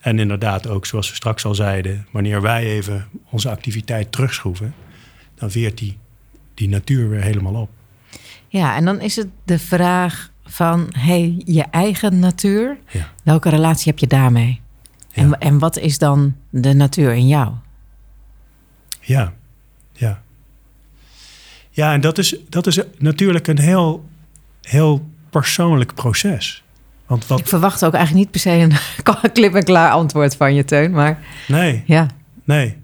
En inderdaad ook, zoals we straks al zeiden, wanneer wij even onze activiteit terugschroeven, dan veert die, die natuur weer helemaal op. Ja, en dan is het de vraag van hey, je eigen natuur. Ja. Welke relatie heb je daarmee? En, en wat is dan de natuur in jou? Ja, ja. Ja, en dat is, dat is natuurlijk een heel, heel persoonlijk proces. Want wat... Ik verwacht ook eigenlijk niet per se een [laughs] klip-en-klaar antwoord van je, Teun. Maar nee, ja. nee,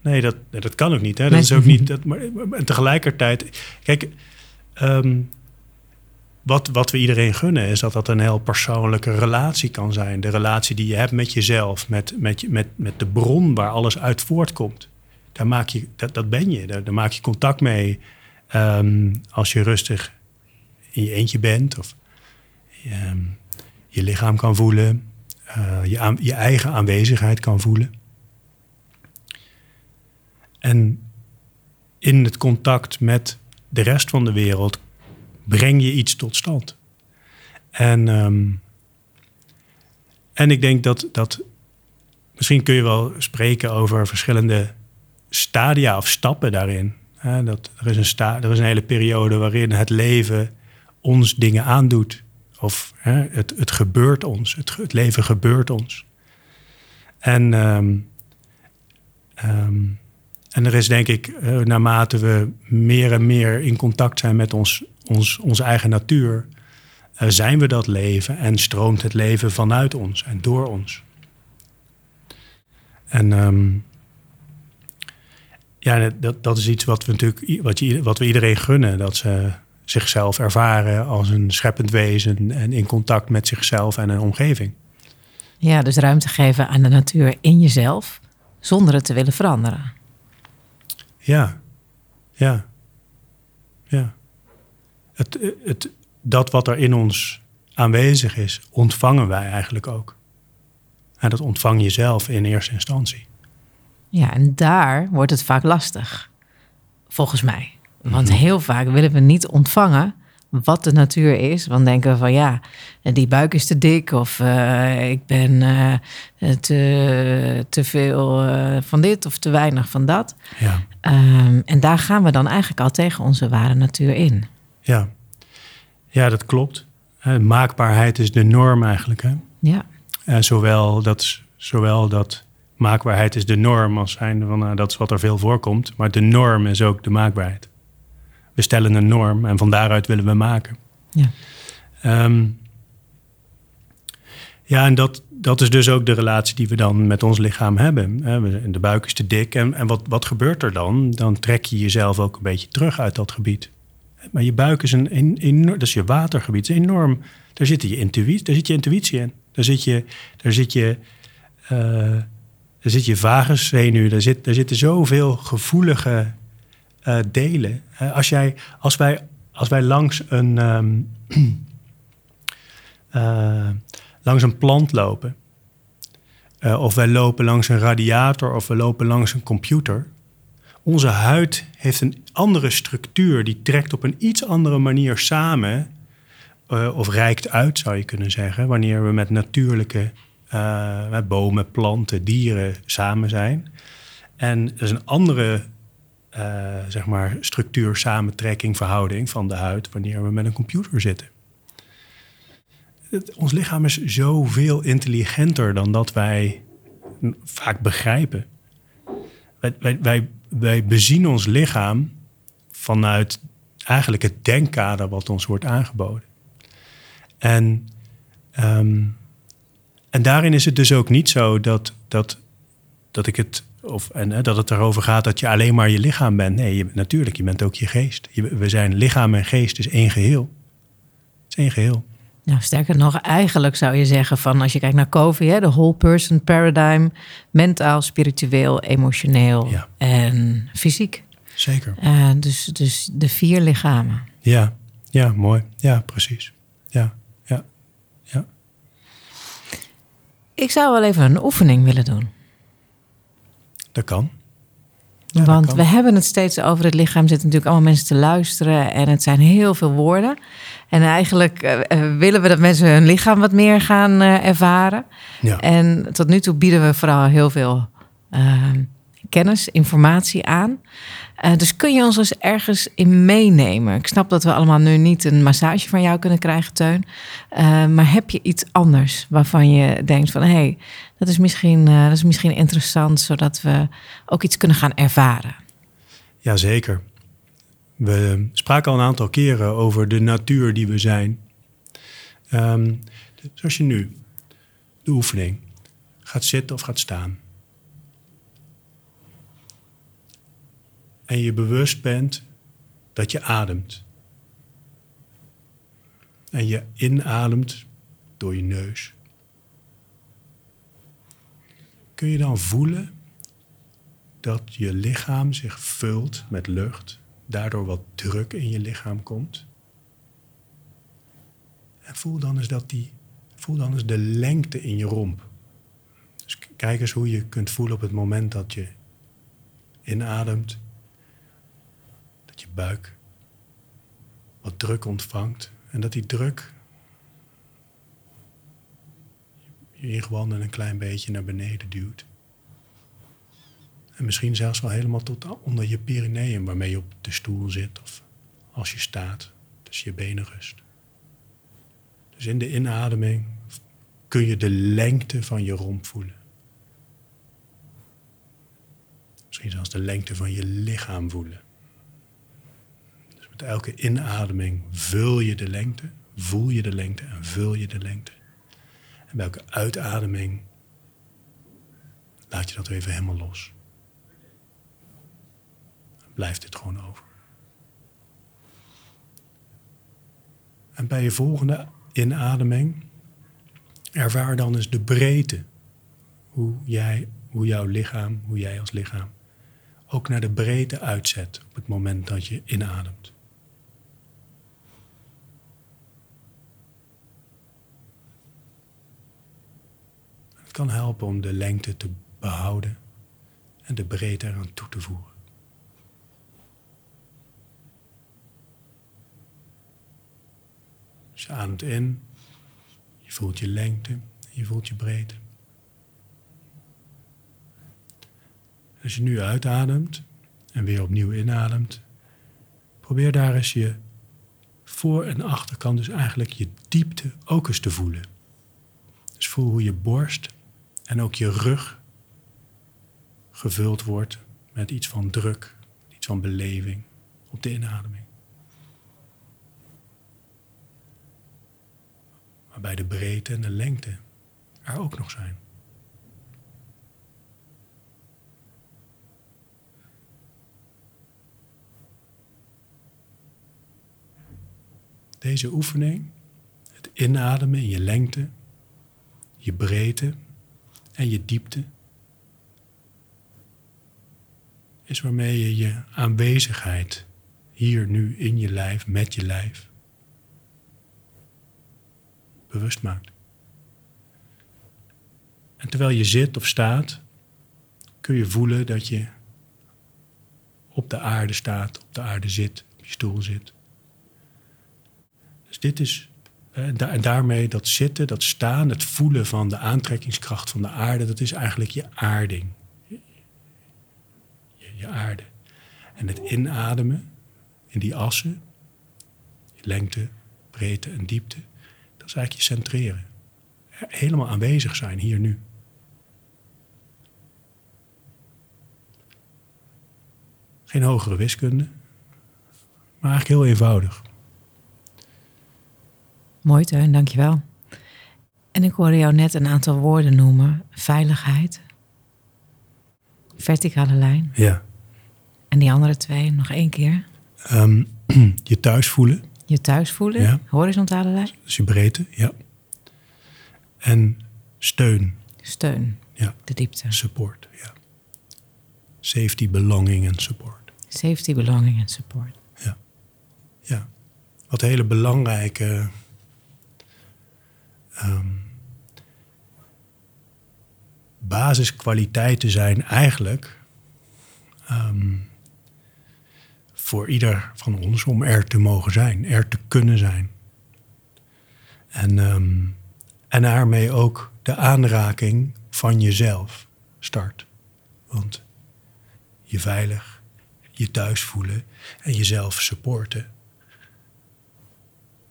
nee dat, dat kan ook niet. Hè. Dat is ook niet dat, maar, en tegelijkertijd, kijk, um, wat, wat we iedereen gunnen is dat dat een heel persoonlijke relatie kan zijn. De relatie die je hebt met jezelf, met, met, met, met de bron waar alles uit voortkomt. Daar maak je, dat, dat ben je, daar, maak je contact mee ehm, als je rustig in je eentje bent of je, ehm, lichaam kan voelen, uh, je, je eigen aanwezigheid kan voelen. En in het contact met de rest van de wereld breng je iets tot stand. En, um, en ik denk dat, dat misschien kun je wel spreken over verschillende stadia of stappen daarin. dat, er, is een sta, er is een hele periode waarin het leven ons dingen aandoet. Of het, het gebeurt ons, het, het leven gebeurt ons. En um, um, en er is denk ik, uh, naarmate we meer en meer in contact zijn met ons, ons, onze eigen natuur, uh, zijn we dat leven en stroomt het leven vanuit ons en door ons. En um, ja, dat, dat is iets wat we natuurlijk wat, je, wat we iedereen gunnen. Dat ze zichzelf ervaren als een scheppend wezen en in contact met zichzelf en een omgeving. Ja, dus ruimte geven aan de natuur in jezelf zonder het te willen veranderen. Ja, ja, ja. Het, het, dat wat er in ons aanwezig is, ontvangen wij eigenlijk ook. En dat ontvang je zelf in eerste instantie. Ja, en daar wordt het vaak lastig, volgens mij. Want mhm. heel vaak willen we niet ontvangen wat de natuur is. Want denken we van ja, die buik is te dik of uh, ik ben uh, te, te veel uh, van dit of te weinig van dat. Ja. Um, en daar gaan we dan eigenlijk al tegen onze ware natuur in. Ja, ja dat klopt. Maakbaarheid is de norm eigenlijk. Hè? Ja. En zowel dat, zowel dat maakbaarheid is de norm als zijn van nou, dat is wat er veel voorkomt. Maar de norm is ook de maakbaarheid we stellen een norm en van daaruit willen we maken. Ja, um, ja en dat, dat is dus ook de relatie die we dan met ons lichaam hebben. De buik is te dik en, en wat, wat gebeurt er dan? Dan trek je jezelf ook een beetje terug uit dat gebied. Maar je buik is een enorm, dat is je watergebied, is enorm. Daar zit je intuïtie, daar zit je intuïtie in. Daar zit je, daar zit je, uh, daar zit je vaguszenuw, daar, zit, daar zitten zoveel gevoelige uh, delen. Uh, als, jij, als, wij, als wij langs een, um, uh, [clears throat] langs een plant lopen, of wij lopen langs een radiator of we lopen langs een computer, onze huid heeft een andere structuur, die trekt op een iets andere manier samen, of reikt uit zou je kunnen zeggen, wanneer we met natuurlijke met bomen, planten, dieren samen zijn. En er is een andere uh, zeg maar structuur, samentrekking, verhouding van de huid wanneer we met een computer zitten. Ons lichaam is zoveel intelligenter dan dat wij vaak begrijpen. Wij, wij, wij, wij bezien ons lichaam vanuit eigenlijk het denkkader wat ons wordt aangeboden. En, um, en daarin is het dus ook niet zo dat, dat, dat ik het of, en hè, dat het erover gaat dat je alleen maar je lichaam bent. Nee, je, natuurlijk, je bent ook je geest. we zijn lichaam en geest is één geheel. Het is één geheel. Nou, sterker nog, eigenlijk zou je zeggen van als je kijkt naar COVID, hè, de whole person paradigm, mentaal, spiritueel, emotioneel en fysiek. Zeker. Uh, dus, dus de vier lichamen. Ja, ja, mooi. Ja, precies. Ja, ja, ja. Ik zou wel even een oefening willen doen. Dat kan. Want we hebben het steeds over het lichaam. Zitten natuurlijk allemaal mensen te luisteren. En het zijn heel veel woorden. En eigenlijk uh, willen we dat mensen hun lichaam wat meer gaan uh, ervaren. Ja. En tot nu toe bieden we vooral heel veel kennis, informatie aan. Uh, dus kun je ons eens ergens in meenemen? Ik snap dat we allemaal nu niet een massage van jou kunnen krijgen, Teun. Uh, maar heb je iets anders waarvan je denkt van... hé, hey, dat, is misschien, uh, dat is misschien interessant... zodat we ook iets kunnen gaan ervaren? Jazeker. We spraken al een aantal keren over de natuur die we zijn. Um, zoals je nu, de oefening, gaat zitten of gaat staan... en je bewust bent dat je ademt. en je inademt door je neus, kun je dan voelen dat je lichaam zich vult met lucht, daardoor wat druk in je lichaam komt. En voel dan eens, dat die, voel dan eens de lengte in je romp. Dus kijk eens hoe je kunt voelen op het moment dat je inademt, buik wat druk ontvangt en dat die druk je ingewanden een klein beetje naar beneden duwt. En misschien zelfs wel helemaal tot onder je perineum waarmee je op de stoel zit of als je staat, tussen je benen rust. Dus in de inademing kun je de lengte van je romp voelen. Misschien zelfs de lengte van je lichaam voelen. Met elke inademing vul je de lengte, voel je de lengte en vul je de lengte. En bij elke uitademing laat je dat even helemaal los. Blijft het gewoon over. En bij je volgende inademing ervaar dan eens de breedte. Hoe, jij, hoe jouw lichaam, hoe jij als lichaam ook naar de breedte uitzet op het moment dat je inademt. Kan helpen om de lengte te behouden en de breedte eraan toe te voegen. Dus je ademt in, je voelt je lengte, je voelt je breedte. Als je nu uitademt en weer opnieuw inademt, probeer daar eens je voor- en achterkant, dus eigenlijk je diepte ook eens te voelen. Dus voel hoe je borst en ook je rug gevuld wordt met iets van druk, iets van beleving op de inademing. Waarbij de breedte en de lengte er ook nog zijn. Deze oefening, het inademen in je lengte, je breedte en je diepte, is waarmee je je aanwezigheid hier nu in je lijf, met je lijf, bewust maakt. En terwijl je zit of staat, kun je voelen dat je op de aarde staat, op de aarde zit, op je stoel zit. Dus dit is, en daarmee dat zitten, dat staan, het voelen van de aantrekkingskracht van de aarde, dat is eigenlijk je aarding. Je, je aarde. En het inademen in die assen, lengte, breedte en diepte, dat is eigenlijk je centreren. Helemaal aanwezig zijn hier nu. Geen hogere wiskunde, maar eigenlijk heel eenvoudig. Mooi, Teun, dankjewel. En ik hoorde jou net een aantal woorden noemen. Veiligheid. Verticale lijn. Ja. En die andere twee nog één keer. Ehm, [clears throat] je thuis voelen. Je thuis voelen. Ja. Horizontale lijn. Dus je breedte, ja. En steun, Steun. ja. De diepte. Support, ja. Safety, belonging en support. Safety, belonging en support. Ja. Wat hele belangrijke ehm, basiskwaliteiten zijn eigenlijk ehm, voor ieder van ons om er te mogen zijn, er te kunnen zijn. En, ehm, en daarmee ook de aanraking van jezelf start. Want je veilig, je thuis voelen en jezelf supporten.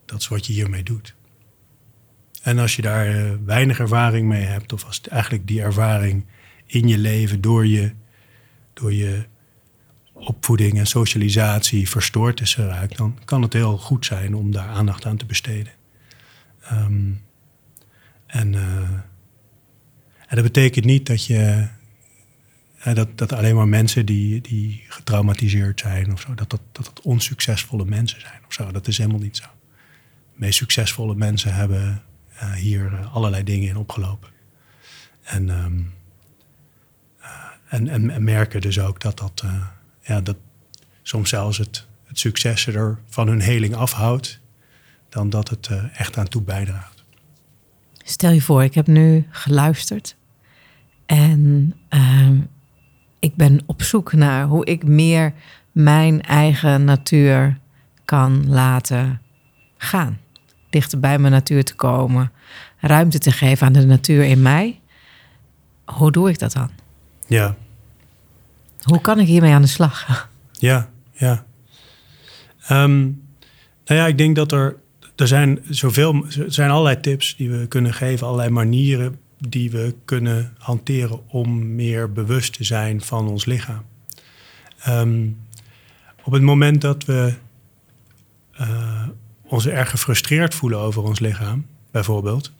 Dat is wat je hiermee doet. En als je daar eh, weinig ervaring mee hebt, of als eigenlijk die ervaring in je leven door je, door je opvoeding en socialisatie verstoord is geraakt, dan kan het heel goed zijn om daar aandacht aan te besteden. Ehm, en, eh, en dat betekent niet dat je dat, dat alleen maar mensen die, die getraumatiseerd zijn of zo, dat dat, dat onsuccesvolle mensen zijn of zo. Dat is helemaal niet zo. meest succesvolle mensen hebben uh, hier uh, allerlei dingen in opgelopen. En, um, en, en, en, merken dus ook dat dat, ja, dat soms zelfs het, het succes er van hun heling afhoudt, dan dat het echt aan toe bijdraagt. Stel je voor, ik heb nu geluisterd en ehm, ik ben op zoek naar hoe ik meer mijn eigen natuur kan laten gaan. Dichter bij mijn natuur te komen, ruimte te geven aan de natuur in mij. Hoe doe ik dat dan? Ja. Hoe kan ik hiermee aan de slag? Ja, ja. Um, nou ja, ik denk dat er, er zijn zoveel, er zijn allerlei tips die we kunnen geven, allerlei manieren die we kunnen hanteren om meer bewust te zijn van ons lichaam. Um, op het moment dat we uh, ons erg gefrustreerd voelen over ons lichaam, bijvoorbeeld,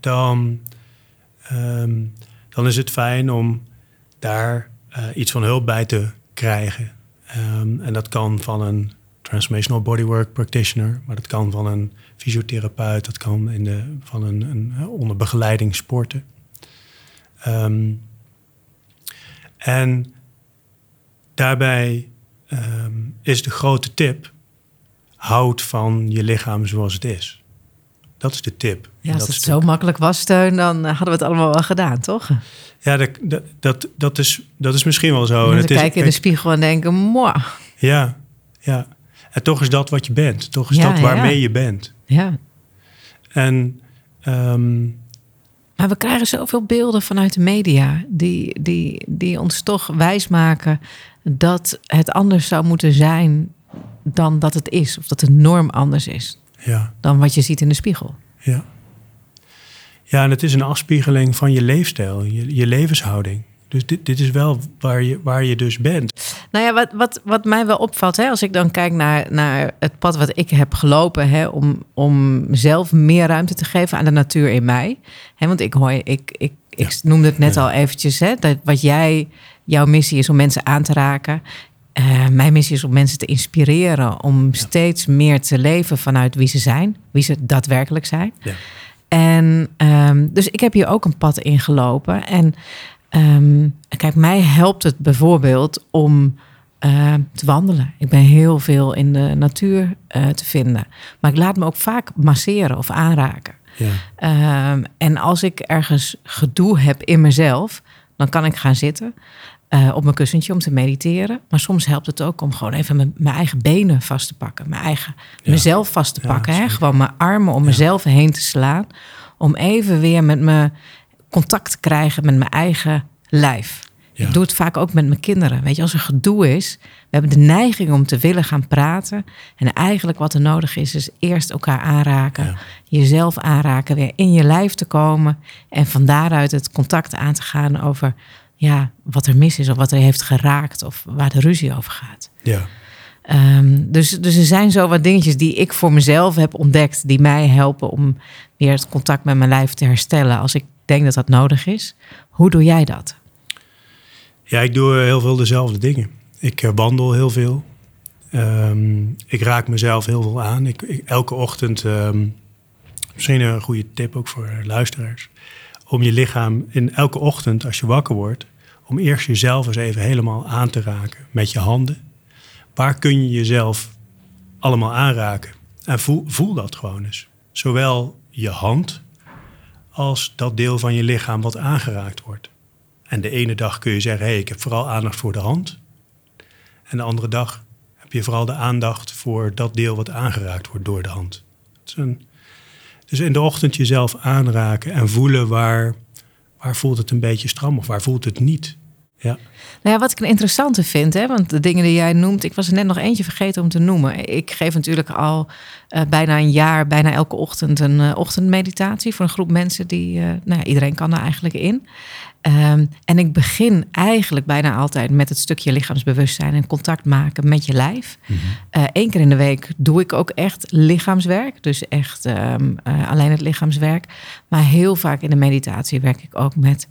dan, um, dan is het fijn om daar uh, iets van hulp bij te krijgen. Um, en dat kan van een transformational bodywork practitioner, maar dat kan van een fysiotherapeut, dat kan in de, van een, een onder begeleiding sporten. Um, en daarbij is de grote tip: houd van je lichaam zoals het is. Dat is de tip. Ja, als het zo makkelijk was, Steun, dan eh, hadden we het allemaal wel gedaan, toch? Ja, dat, dat, dat, is, dat is misschien wel zo. En kijken in de spiegel en denken, moi. Ja, ja. En toch is dat wat je bent. Toch is dat waarmee je bent. Ja. En... Um, maar we krijgen zoveel beelden vanuit de media... die, die, die ons toch wijsmaken dat het anders zou moeten zijn dan dat het is. Of dat de norm anders is ja. dan wat je ziet in de spiegel. Ja. Ja, en het is een afspiegeling van je leefstijl, je, je levenshouding. Dus dit, dit is wel waar je, waar je dus bent. Nou ja, wat, wat, wat mij wel opvalt, hè, als ik dan kijk naar, naar het pad wat ik heb gelopen, hè, om, om zelf meer ruimte te geven aan de natuur in mij. Hè, want ik hoor, ik, ik, ik noemde het net al eventjes, hè, dat wat jij, jouw missie is om mensen aan te raken. Uh, mijn missie is om mensen te inspireren om steeds meer te leven vanuit wie ze zijn, wie ze daadwerkelijk zijn. Ja. En um, dus ik heb hier ook een pad ingelopen. En um, kijk, mij helpt het bijvoorbeeld om uh, te wandelen. Ik ben heel veel in de natuur uh, te vinden. Maar ik laat me ook vaak masseren of aanraken. Ja. Um, en als ik ergens gedoe heb in mezelf, dan kan ik gaan zitten. Uh, op mijn kussentje om te mediteren. Maar soms helpt het ook om gewoon even mijn, mijn eigen benen vast te pakken. Mijn eigen, ja. mezelf vast te pakken. hè? Gewoon mijn armen om mezelf heen te slaan. Om even weer met me contact te krijgen met mijn eigen lijf. Ik doe het vaak ook met mijn kinderen. Weet je, als er gedoe is, we hebben de neiging om te willen gaan praten. En eigenlijk wat er nodig is, is eerst elkaar aanraken. Jezelf aanraken, weer in je lijf te komen. En van daaruit het contact aan te gaan over ja, wat er mis is of wat er heeft geraakt of waar de ruzie over gaat. Ja. Um, dus, dus er zijn zo wat dingetjes die ik voor mezelf heb ontdekt, die mij helpen om weer het contact met mijn lijf te herstellen als ik denk dat dat nodig is. Hoe doe jij dat? Ja, ik doe heel veel dezelfde dingen. Ik uh, wandel heel veel. Um, ik raak mezelf heel veel aan. Ik, ik elke ochtend, um, misschien een goede tip ook voor luisteraars, om je lichaam in elke ochtend als je wakker wordt, om eerst jezelf eens even helemaal aan te raken met je handen. Waar kun je jezelf allemaal aanraken? En voel, voel dat gewoon eens. Zowel je hand als dat deel van je lichaam wat aangeraakt wordt. En de ene dag kun je zeggen, hé, hey, ik heb vooral aandacht voor de hand. En de andere dag heb je vooral de aandacht voor dat deel wat aangeraakt wordt door de hand. Een, dus in de ochtend jezelf aanraken en voelen waar, waar voelt het een beetje stram of waar voelt het niet. Ja. Nou ja, wat ik een interessante vind, hè, want de dingen die jij noemt, ik was er net nog eentje vergeten om te noemen. Ik geef natuurlijk al uh, bijna een jaar, bijna elke ochtend een uh, ochtendmeditatie voor een groep mensen die, uh, nou ja, iedereen kan er eigenlijk in. Um, en ik begin eigenlijk bijna altijd met het stukje lichaamsbewustzijn en contact maken met je lijf. Mm -hmm. Eén keer in de week doe ik ook echt lichaamswerk, dus echt um, alleen het lichaamswerk. Maar heel vaak in de meditatie werk ik ook met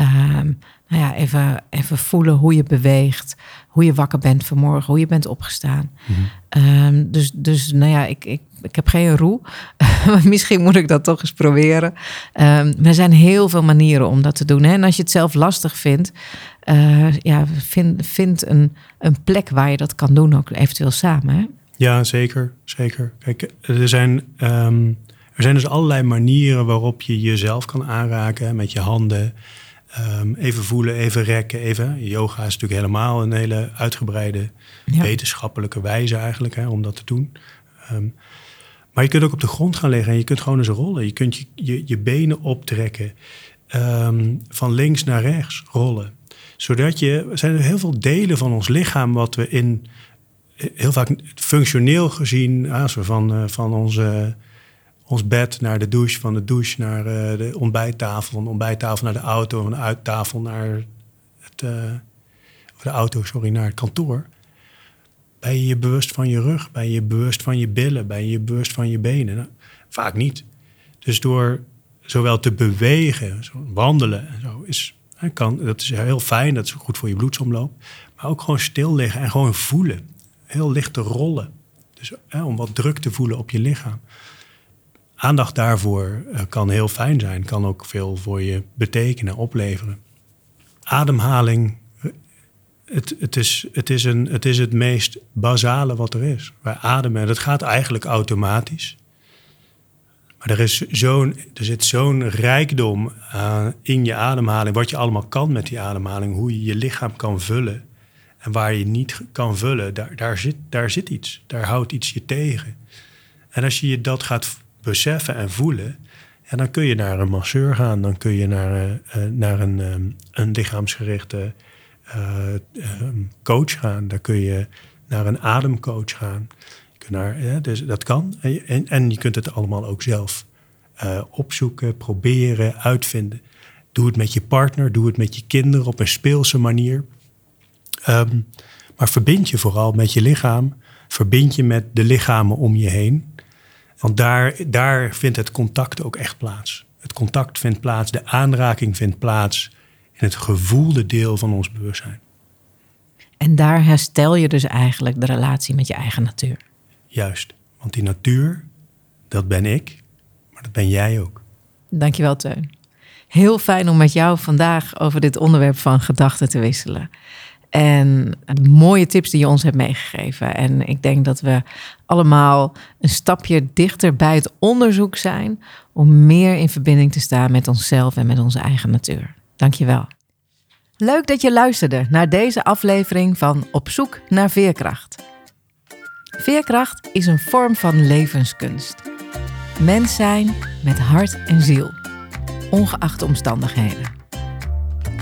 um, nou ja, even, even voelen hoe je beweegt, hoe je wakker bent vanmorgen, hoe je bent opgestaan. Mm -hmm. um, dus, dus nou ja, ik, ik ik heb geen roe. [laughs] Misschien moet ik dat toch eens proberen. Um, er zijn heel veel manieren om dat te doen. Hè? En als je het zelf lastig vindt, uh, ja, vind, vind een, een plek waar je dat kan doen, ook eventueel samen. Hè? Ja, zeker. zeker. Kijk, er zijn, um, er zijn dus allerlei manieren waarop je jezelf kan aanraken met je handen. Um, even voelen, even rekken, even. Yoga is natuurlijk helemaal een hele uitgebreide wetenschappelijke wijze eigenlijk hè, om dat te doen. Um, maar je kunt ook op de grond gaan liggen en je kunt gewoon eens rollen. Je kunt je, je, je benen optrekken, um, van links naar rechts rollen. Zodat je, er zijn heel veel delen van ons lichaam wat we in, heel vaak functioneel gezien, als we van, uh, van onze ons bed naar de douche, van de douche naar uh, de ontbijttafel, van de ontbijttafel naar de auto, van de uittafel naar het, uh, de auto, sorry, naar het kantoor. Ben je je bewust van je rug? Ben je bewust van je billen? Ben je bewust van je benen? Nou, vaak niet. Dus door zowel te bewegen, wandelen en zo, is, kan, dat is heel fijn, dat is goed voor je bloedsomloop. Maar ook gewoon stil liggen en gewoon voelen. Heel licht te rollen. Dus om wat druk te voelen op je lichaam aandacht daarvoor uh, kan heel fijn zijn, kan ook veel voor je betekenen, opleveren. Ademhaling, eh, het, het, is, het, is een, het is het meest basale wat er is. Wij ademen, dat gaat eigenlijk automatisch. Maar er, is zo'n, er zit zo'n rijkdom uh, in je ademhaling, wat je allemaal kan met die ademhaling, hoe je je lichaam kan vullen. En waar je niet kan vullen, daar, daar, zit, daar zit iets, daar houdt iets je tegen. En als je je dat gaat beseffen en voelen. En dan kun je naar een masseur gaan, dan kun je naar, uh, naar een, um, een lichaamsgerichte uh, um, coach gaan, dan kun je naar een ademcoach gaan. Je naar, dus dat kan. En, en, je kunt het allemaal ook zelf opzoeken, proberen, uitvinden. Doe het met je partner, doe het met je kinderen op een speelse manier. Um, maar verbind je vooral met je lichaam. Verbind je met de lichamen om je heen. Want daar, daar vindt het contact ook echt plaats. Het contact vindt plaats, de aanraking vindt plaats in het gevoelde deel van ons bewustzijn. En daar herstel je dus eigenlijk de relatie met je eigen natuur. Juist, want die natuur, dat ben ik, maar dat ben jij ook. Dankjewel, Teun. Heel fijn om met jou vandaag over dit onderwerp van gedachten te wisselen. En de mooie tips die je ons hebt meegegeven. En ik denk dat we allemaal een stapje dichter bij het onderzoek zijn om meer in verbinding te staan met onszelf en met onze eigen natuur. Dankjewel. Leuk dat je luisterde naar deze aflevering van Op zoek naar veerkracht. Veerkracht is een vorm van levenskunst. Mens zijn met hart en ziel, ongeacht de omstandigheden.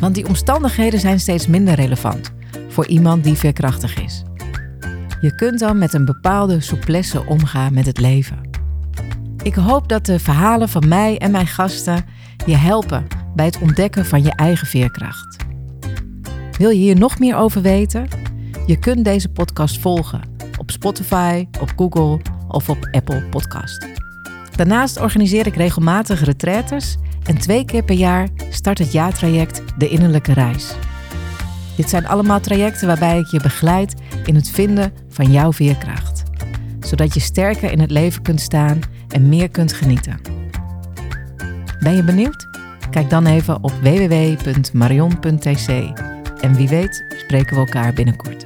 Want die omstandigheden zijn steeds minder relevant voor iemand die veerkrachtig is. Je kunt dan met een bepaalde souplesse omgaan met het leven. Ik hoop dat de verhalen van mij en mijn gasten je helpen bij het ontdekken van je eigen veerkracht. Wil je hier nog meer over weten? Je kunt deze podcast volgen op Spotify, op Google of op Apple Podcast. Daarnaast organiseer ik regelmatig retraites en twee keer per jaar start het jaartraject De Innerlijke Reis. Dit zijn allemaal trajecten waarbij ik je begeleid in het vinden van jouw veerkracht, zodat je sterker in het leven kunt staan en meer kunt genieten. Ben je benieuwd? Kijk dan even op www.marion.tc en wie weet spreken we elkaar binnenkort.